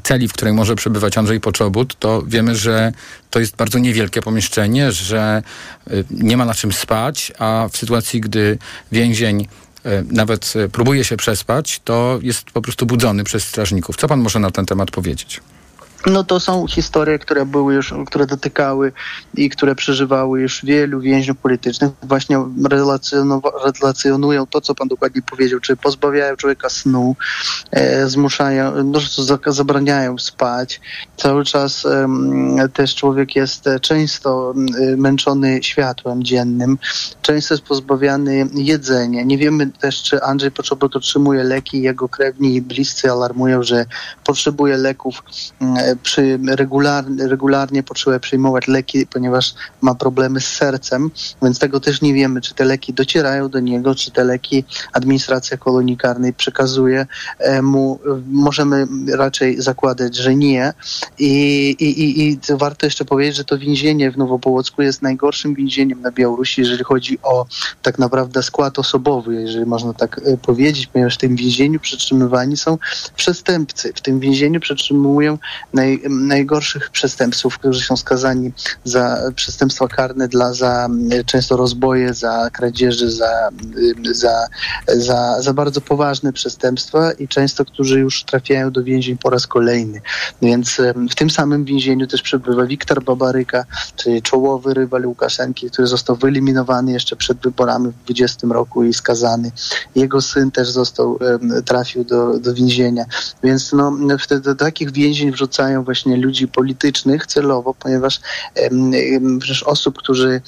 celi, w której może przebywać Andrzej Poczobut, to wiemy, że to jest bardzo niewielkie pomieszczenie, że nie ma na czym spać, a w sytuacji, gdy więzień nawet próbuje się przespać, to jest po prostu budzony przez strażników. Co pan może na ten temat powiedzieć? No to są historie, które były już, które dotykały i które przeżywały już wielu więźniów politycznych. Właśnie relacjonują to, co pan dokładnie powiedział, czy pozbawiają człowieka snu, e, zmuszają, no, zabraniają spać. Cały czas e, też człowiek jest często męczony światłem dziennym, często jest pozbawiany jedzenia. Nie wiemy też, czy Andrzej Poczobut otrzymuje leki, jego krewni i bliscy alarmują, że potrzebuje leków przy regularnie, regularnie potrzebuje przyjmować leki, ponieważ ma problemy z sercem, więc tego też nie wiemy, czy te leki docierają do niego, czy te leki administracja kolonii karnej przekazuje e, mu. Możemy raczej zakładać, że nie. I, i, i, i warto jeszcze powiedzieć, że to więzienie w Nowopołocku jest najgorszym więzieniem na Białorusi, jeżeli chodzi o tak naprawdę skład osobowy, jeżeli można tak e, powiedzieć, ponieważ w tym więzieniu przetrzymywani są przestępcy. W tym więzieniu przetrzymują naj, najgorszych przestępców, którzy są skazani za przestępstwa karne, dla, za często rozboje, za kradzieży, za, za, za, za bardzo poważne przestępstwa i często, którzy już trafiają do więzień po raz kolejny. Więc w tym samym więzieniu też przebywa Wiktor Babaryka, czyli czołowy rywal Łukaszenki, który został wyeliminowany jeszcze przed wyborami w 2020 roku i skazany. Jego syn też został, trafił do, do więzienia. Więc no, wtedy do takich więzień wrzucają właśnie ludzi politycznych celowo, ponieważ przecież osób, którzy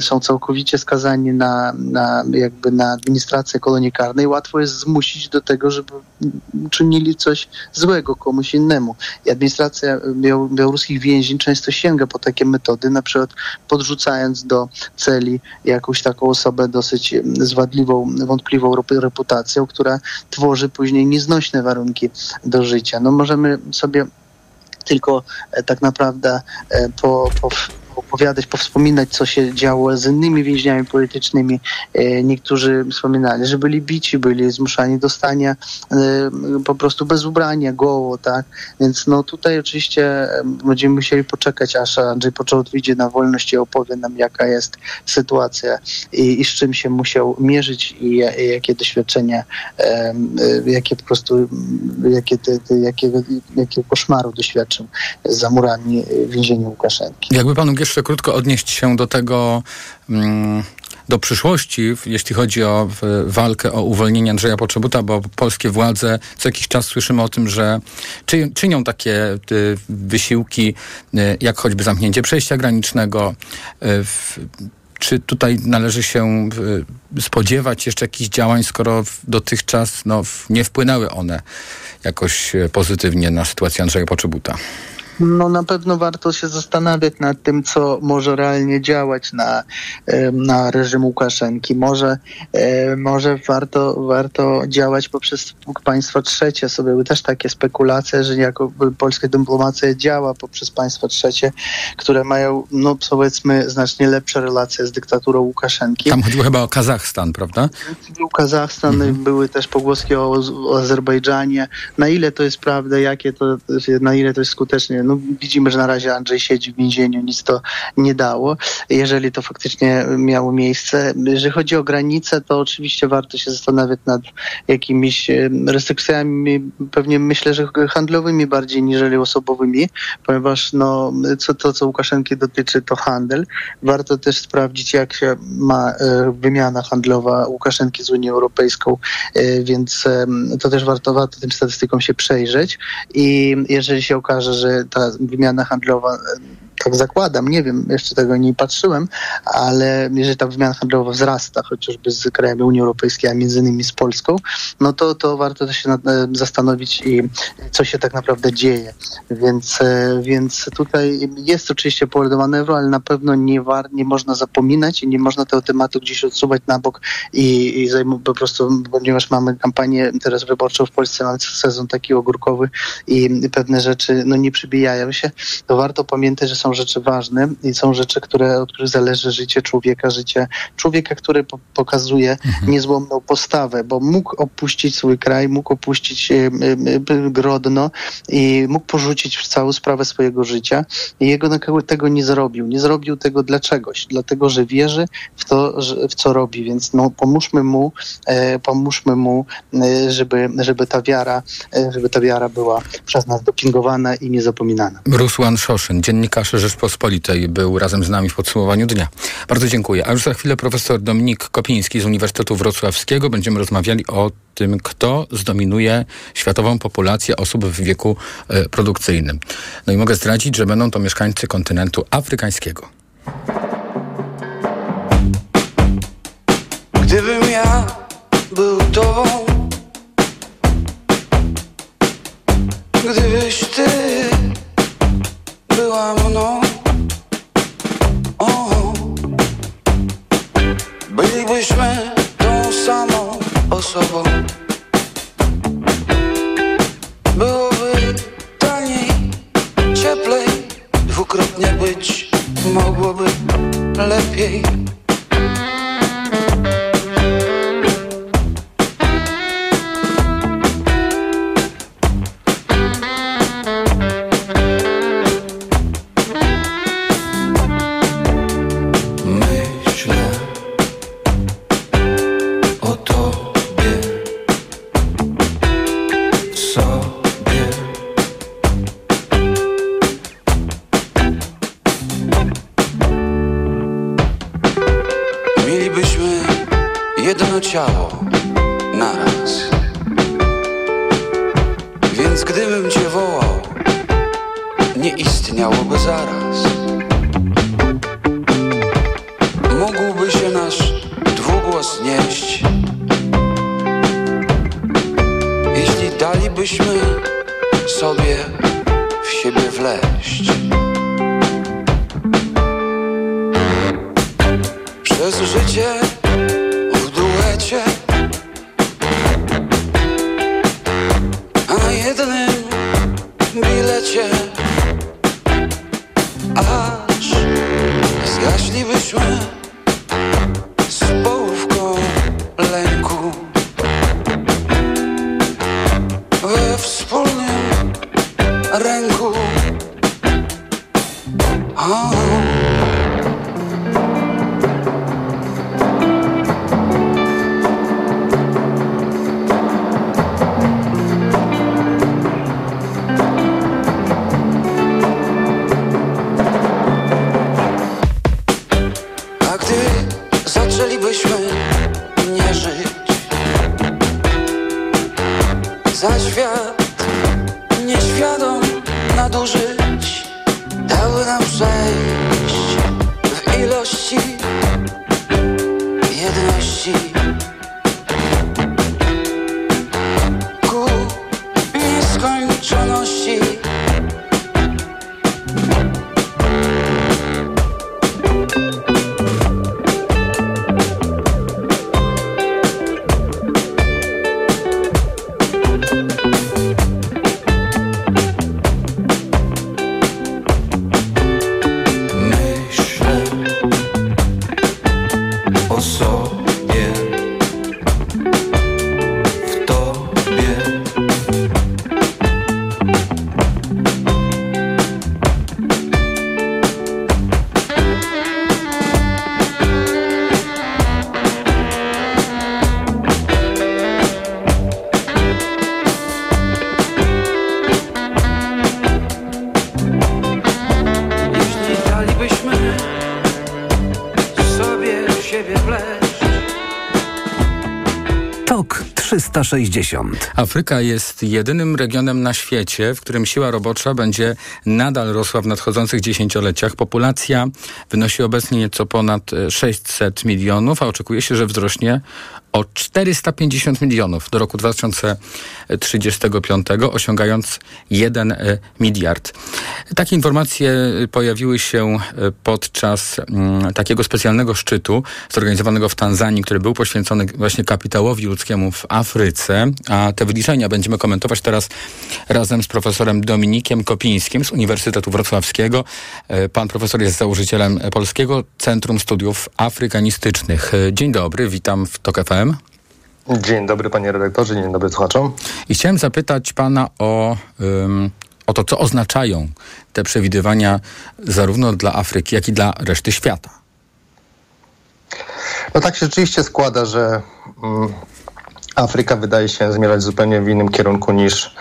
są całkowicie skazani na, na jakby na administrację kolonii karnej, łatwo jest zmusić do tego, żeby czynili coś złego komuś innemu. I administracja białoruskich więzień często sięga po takie metody, na przykład podrzucając do celi jakąś taką osobę dosyć zwadliwą, wątpliwą reputacją, która tworzy później nieznośne warunki do życia. No możemy sobie tylko e, tak naprawdę e, po, po opowiadać, powspominać, co się działo z innymi więźniami politycznymi. E, niektórzy wspominali, że byli bici, byli zmuszani do stania po prostu bez ubrania, goło, tak? Więc no tutaj oczywiście będziemy musieli poczekać, aż Andrzej Poczot wyjdzie na wolność i opowie nam, jaka jest sytuacja i, i z czym się musiał mierzyć i, i jakie doświadczenia, jakie po prostu, jakie, te, te, jakiego, jakiego koszmaru doświadczył za murami więzienia Łukaszenki. Jakby panu jeszcze krótko odnieść się do tego, mm, do przyszłości, jeśli chodzi o walkę o uwolnienie Andrzeja Poczobuta, bo polskie władze co jakiś czas słyszymy o tym, że czynią takie y, wysiłki, y, jak choćby zamknięcie przejścia granicznego. Y, czy tutaj należy się spodziewać jeszcze jakichś działań, skoro dotychczas no, nie wpłynęły one jakoś pozytywnie na sytuację Andrzeja Poczobuta? No na pewno warto się zastanawiać nad tym, co może realnie działać na, na reżim Łukaszenki. Może, może warto, warto działać poprzez państwa trzecie. Sobie były też takie spekulacje, że jako polska dyplomacja działa poprzez państwa trzecie, które mają, no powiedzmy, znacznie lepsze relacje z dyktaturą Łukaszenki. Tam chodziło chyba o Kazachstan, prawda? Był Kazachstan, mhm. były też pogłoski o, o Azerbejdżanie. Na ile to jest prawda, jakie to, na ile to jest skutecznie no, widzimy, że na razie Andrzej siedzi w więzieniu, nic to nie dało, jeżeli to faktycznie miało miejsce. Jeżeli chodzi o granice, to oczywiście warto się zastanawiać nad jakimiś restrykcjami, pewnie myślę, że handlowymi bardziej niżeli osobowymi, ponieważ no, co, to, co Łukaszenki dotyczy, to handel. Warto też sprawdzić, jak się ma e, wymiana handlowa Łukaszenki z Unią Europejską, e, więc to też warto, warto tym statystykom się przejrzeć i jeżeli się okaże, że ta wymiana handlowa tak zakładam, nie wiem, jeszcze tego nie patrzyłem, ale jeżeli ta wymiana handlowa wzrasta, chociażby z krajami Unii Europejskiej, a między innymi z Polską, no to, to warto się nad, e, zastanowić, i co się tak naprawdę dzieje. Więc, e, więc tutaj jest oczywiście pole do manewru, ale na pewno nie, war, nie można zapominać i nie można tego tematu gdzieś odsuwać na bok i, i zajmować po prostu, ponieważ mamy kampanię teraz wyborczą w Polsce, mamy sezon taki ogórkowy i pewne rzeczy no, nie przybijają się, to warto pamiętać, że są rzeczy ważne i są rzeczy, które, od których zależy życie człowieka, życie człowieka, który po pokazuje mhm. niezłomną postawę, bo mógł opuścić swój kraj, mógł opuścić y, y, Grodno i mógł porzucić całą sprawę swojego życia i jego tego nie zrobił. Nie zrobił tego dla czegoś, dlatego, że wierzy w to, w co robi, więc no, pomóżmy mu, e, pomóżmy mu, e, żeby, żeby ta wiara, żeby ta wiara była przez nas dopingowana i niezapominana. Rusłan Szoszyn, dziennikarz Rzeczpospolitej, był razem z nami w podsumowaniu dnia. Bardzo dziękuję. A już za chwilę profesor Dominik Kopiński z Uniwersytetu Wrocławskiego. Będziemy rozmawiali o tym, kto zdominuje światową populację osób w wieku e, produkcyjnym. No i mogę zdradzić, że będą to mieszkańcy kontynentu afrykańskiego. Gdybym ja był tobą Gdybyś ty była mną o, Bylibyśmy tą samą osobą. Byłoby taniej, cieplej Dwukrotnie być. Mogłoby lepiej nie istniałoby zaraz. Mógłby się nasz dwugłos nieść, jeśli dalibyśmy sobie w siebie wleść. Przez życie 360. Afryka jest jedynym regionem na świecie, w którym siła robocza będzie nadal rosła w nadchodzących dziesięcioleciach. Populacja wynosi obecnie nieco ponad 600 milionów, a oczekuje się, że wzrośnie o 450 milionów do roku 2035, osiągając 1 e, miliard. Takie informacje pojawiły się e, podczas mm, takiego specjalnego szczytu zorganizowanego w Tanzanii, który był poświęcony właśnie kapitałowi ludzkiemu w Afryce. A te wyliczenia będziemy komentować teraz razem z profesorem Dominikiem Kopińskim z Uniwersytetu Wrocławskiego. E, pan profesor jest założycielem Polskiego Centrum Studiów Afrykanistycznych. Dzień dobry, witam w TOK FM. Dzień dobry panie redaktorze, dzień dobry słuchaczom. I chciałem zapytać pana o, o to, co oznaczają te przewidywania zarówno dla Afryki, jak i dla reszty świata. No tak się rzeczywiście składa, że Afryka wydaje się zmierzać zupełnie w innym kierunku niż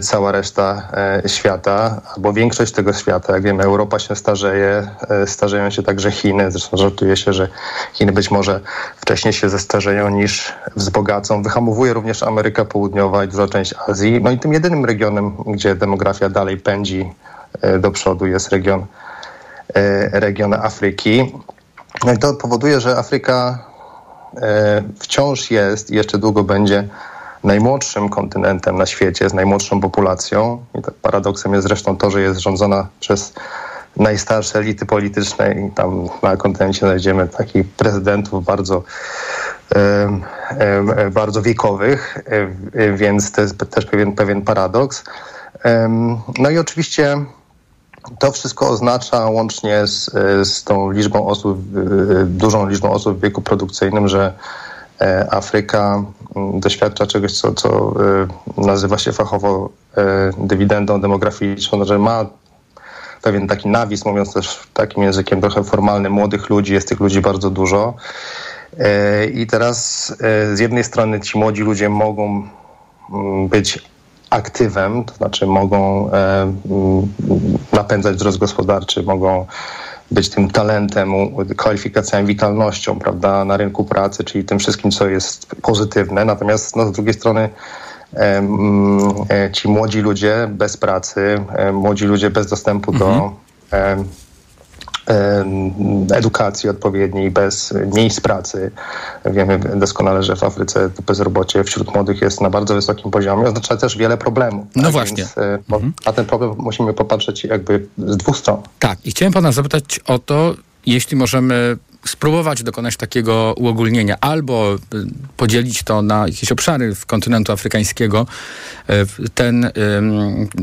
cała reszta e, świata, albo większość tego świata. Jak wiemy, Europa się starzeje, e, starzeją się także Chiny. Zresztą żartuje się, że Chiny być może wcześniej się zestarzeją niż wzbogacą. Wyhamowuje również Ameryka Południowa i duża część Azji. No i tym jedynym regionem, gdzie demografia dalej pędzi do przodu jest region, region Afryki. No i to powoduje, że Afryka wciąż jest i jeszcze długo będzie najmłodszym kontynentem na świecie, z najmłodszą populacją. I tak paradoksem jest zresztą to, że jest rządzona przez najstarsze elity polityczne i tam na kontynencie znajdziemy takich prezydentów bardzo, bardzo wiekowych, więc to jest też pewien, pewien paradoks. No i oczywiście to wszystko oznacza łącznie z, z tą liczbą osób, e, dużą liczbą osób w wieku produkcyjnym, że E, Afryka doświadcza czegoś, co, co e, nazywa się fachowo e, dywidendą demograficzną, że ma pewien taki nawis, mówiąc też takim językiem trochę formalnym, młodych ludzi, jest tych ludzi bardzo dużo. I teraz z jednej strony ci młodzi ludzie mogą mm, być aktywem, to znaczy mogą mm, napędzać wzrost gospodarczy, mogą być tym talentem, kwalifikacjami, witalnością, prawda, na rynku pracy, czyli tym wszystkim, co jest pozytywne. Natomiast no, z drugiej strony e, ci młodzi ludzie bez pracy, e, młodzi ludzie bez dostępu mhm. do e, edukacji odpowiedniej, bez miejsc pracy. Wiemy doskonale, że w Afryce bezrobocie wśród młodych jest na bardzo wysokim poziomie, oznacza też wiele problemów. No tak? właśnie. Więc, mhm. Na ten problem musimy popatrzeć jakby z dwóch stron. Tak, i chciałem pana zapytać o to, jeśli możemy spróbować dokonać takiego uogólnienia, albo y, podzielić to na jakieś obszary w kontynentu afrykańskiego. E, ten,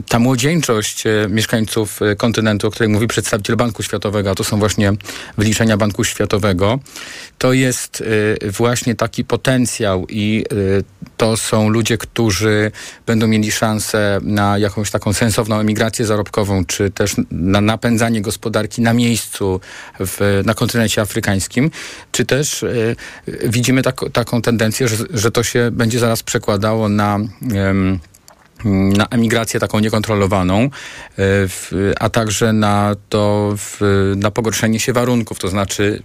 ta młodzieńczość e, mieszkańców kontynentu, o której mówi przedstawiciel Banku Światowego, a to są właśnie wyliczenia Banku Światowego, to jest właśnie taki potencjał i to są ludzie, którzy będą mieli szansę na jakąś taką sensowną emigrację zarobkową, czy też na napędzanie gospodarki na miejscu w, na kontynencie afrykańskim, czy też y, widzimy tak, taką tendencję, że, że to się będzie zaraz przekładało na y, na emigrację taką niekontrolowaną, e, a także na to, na pogorszenie się warunków, to znaczy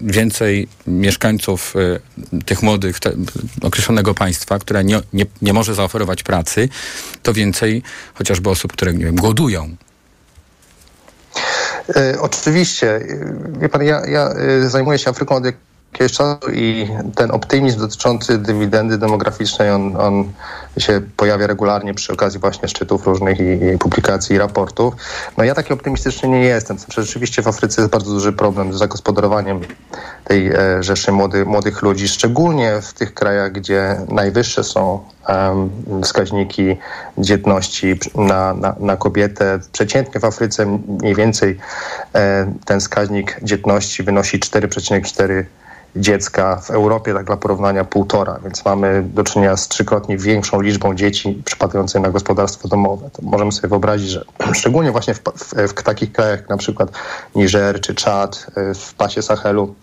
więcej mieszkańców e, tych młodych, te, określonego państwa, które nie, nie, nie może zaoferować pracy, to więcej chociażby osób, które nie wiem, głodują. E, oczywiście. Wie pan, ja, ja zajmuję się Afryką od jakiegoś czasu i ten optymizm dotyczący dywidendy demograficznej, on, on się pojawia regularnie przy okazji właśnie szczytów różnych i, i publikacji i raportów. No ja taki optymistyczny nie jestem. Znaczy, rzeczywiście w Afryce jest bardzo duży problem z zagospodarowaniem tej e, rzeszy młody, młodych ludzi, szczególnie w tych krajach, gdzie najwyższe są wskaźniki dzietności na, na, na kobietę. Przeciętnie w Afryce mniej więcej e, ten wskaźnik dzietności wynosi 4,4 dziecka w Europie, tak dla porównania półtora, więc mamy do czynienia z trzykrotnie większą liczbą dzieci przypadających na gospodarstwo domowe. To możemy sobie wyobrazić, że szczególnie właśnie w, w, w takich krajach jak na przykład Niger czy Czad, y, w pasie Sahelu,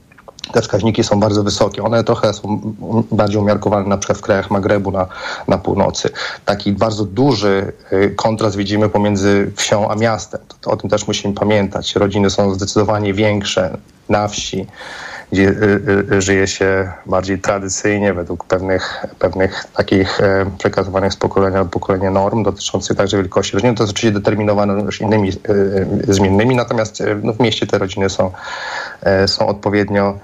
te wskaźniki są bardzo wysokie. One trochę są bardziej umiarkowane na przykład w krajach Magrebu na, na północy. Taki bardzo duży y, kontrast widzimy pomiędzy wsią a miastem. O tym też musimy pamiętać. Rodziny są zdecydowanie większe na wsi gdzie y, y, żyje się bardziej tradycyjnie, według pewnych, pewnych takich e, przekazywanych z pokolenia na pokolenie norm dotyczących także wielkości rodziny. To jest oczywiście determinowane już innymi e, zmiennymi, natomiast e, no, w mieście te rodziny są, są odpowiednio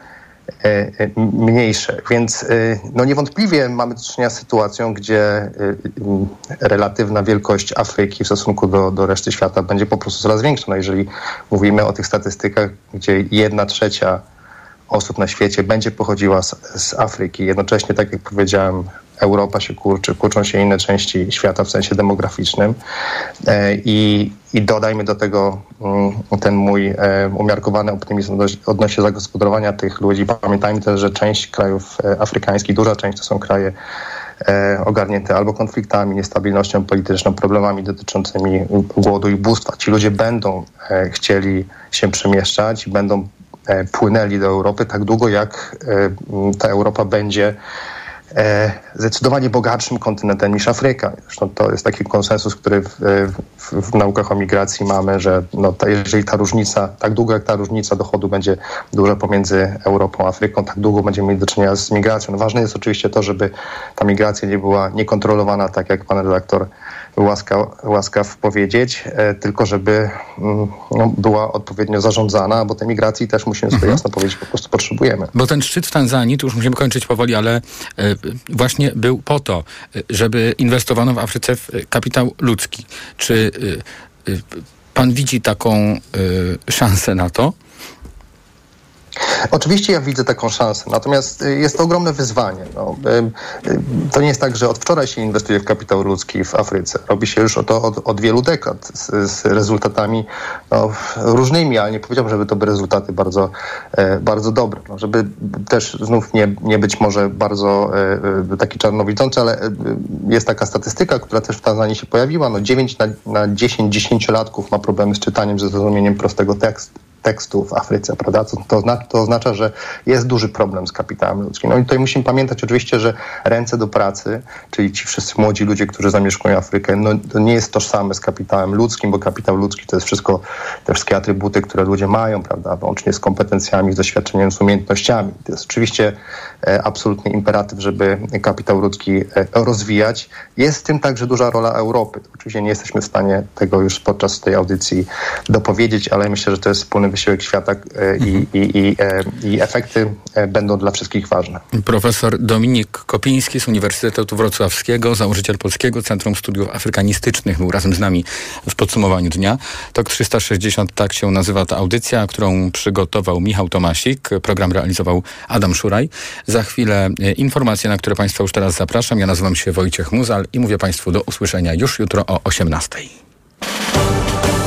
mniejsze. Więc no niewątpliwie mamy do czynienia z sytuacją, gdzie relatywna wielkość Afryki w stosunku do, do reszty świata będzie po prostu coraz większa. No jeżeli mówimy o tych statystykach, gdzie jedna trzecia osób na świecie będzie pochodziła z, z Afryki. Jednocześnie, tak jak powiedziałem, Europa się kurczy, kurczą się inne części świata w sensie demograficznym. E, I, i dodajmy do tego mm, ten mój e, umiarkowany optymizm odnośnie zagospodarowania tych ludzi. Pamiętajmy też, że część krajów e, afrykańskich, duża część to są kraje ogarnięte albo konfliktami, niestabilnością polityczną, problemami dotyczącymi głodu i ubóstwa. Ci ludzie będą chcieli się przemieszczać, będą płynęli do Europy tak długo, jak e, ta Europa będzie e, zdecydowanie bogatszym kontynentem niż Afryka. Zresztą to jest taki konsensus, który w, w, w naukach o migracji mamy, że no, ta, jeżeli ta różnica, tak długo jak ta różnica dochodu będzie duża pomiędzy Europą a Afryką, tak długo będziemy mieli do czynienia z migracją. No, ważne jest oczywiście to, żeby ta migracja nie była niekontrolowana, tak jak pan redaktor łaskaw, łaskaw powiedzieć, e, tylko żeby mm, no, była odpowiednio zarządzana, bo tej migracji też musimy sobie mhm. jasno powiedzieć, po prostu potrzebujemy. Bo ten szczyt w Tanzanii, tu już musimy kończyć powoli, ale e, właśnie był po to, żeby inwestowano w Afryce w kapitał ludzki. Czy pan widzi taką szansę na to? Oczywiście ja widzę taką szansę, natomiast y, jest to ogromne wyzwanie. No, y, y, to nie jest tak, że od wczoraj się inwestuje w kapitał ludzki w Afryce. Robi się już to od, od wielu dekad z, z rezultatami no, różnymi, ale nie powiedziałbym, żeby to były rezultaty bardzo, e, bardzo dobre. No, żeby też znów nie, nie być może bardzo e, taki czarnowidzący, ale e, jest taka statystyka, która też w Tanzanii się pojawiła. No, 9 na, na 10 dziesięciolatków ma problemy z czytaniem, ze zrozumieniem prostego tekstu tekstu w Afryce, prawda? To, to, oznacza, że jest duży problem z kapitałem ludzkim. No i tutaj musimy pamiętać oczywiście, że ręce do pracy, czyli ci wszyscy młodzi ludzie, którzy zamieszkują Afrykę, no to nie jest tożsame z kapitałem ludzkim, bo kapitał ludzki to jest wszystko, te wszystkie atrybuty, które ludzie mają, prawda? Łącznie z kompetencjami, z doświadczeniem, z umiejętnościami. To jest oczywiście e, absolutny imperatyw, żeby kapitał ludzki e, rozwijać. Jest w tym także duża rola Europy. Oczywiście nie jesteśmy w stanie tego już podczas tej audycji dopowiedzieć, ale myślę, że to jest wspólny wysiłek świata e, i, i, i, e, i, efekty e, będą dla wszystkich ważne. Profesor Dominik Kopiński z Uniwersytetu Wrocławskiego, założyciel Polskiego Centrum Studiów Afrykanistycznych, był razem z nami w podsumowaniu dnia. TOK 360, tak się nazywa ta audycja, którą przygotował Michał Tomasik. Program realizował Adam Szuraj. Za chwilę informacje, na które Państwa już teraz zapraszam. Ja nazywam się Wojciech Muzal i mówię Państwu do usłyszenia już jutro o 18.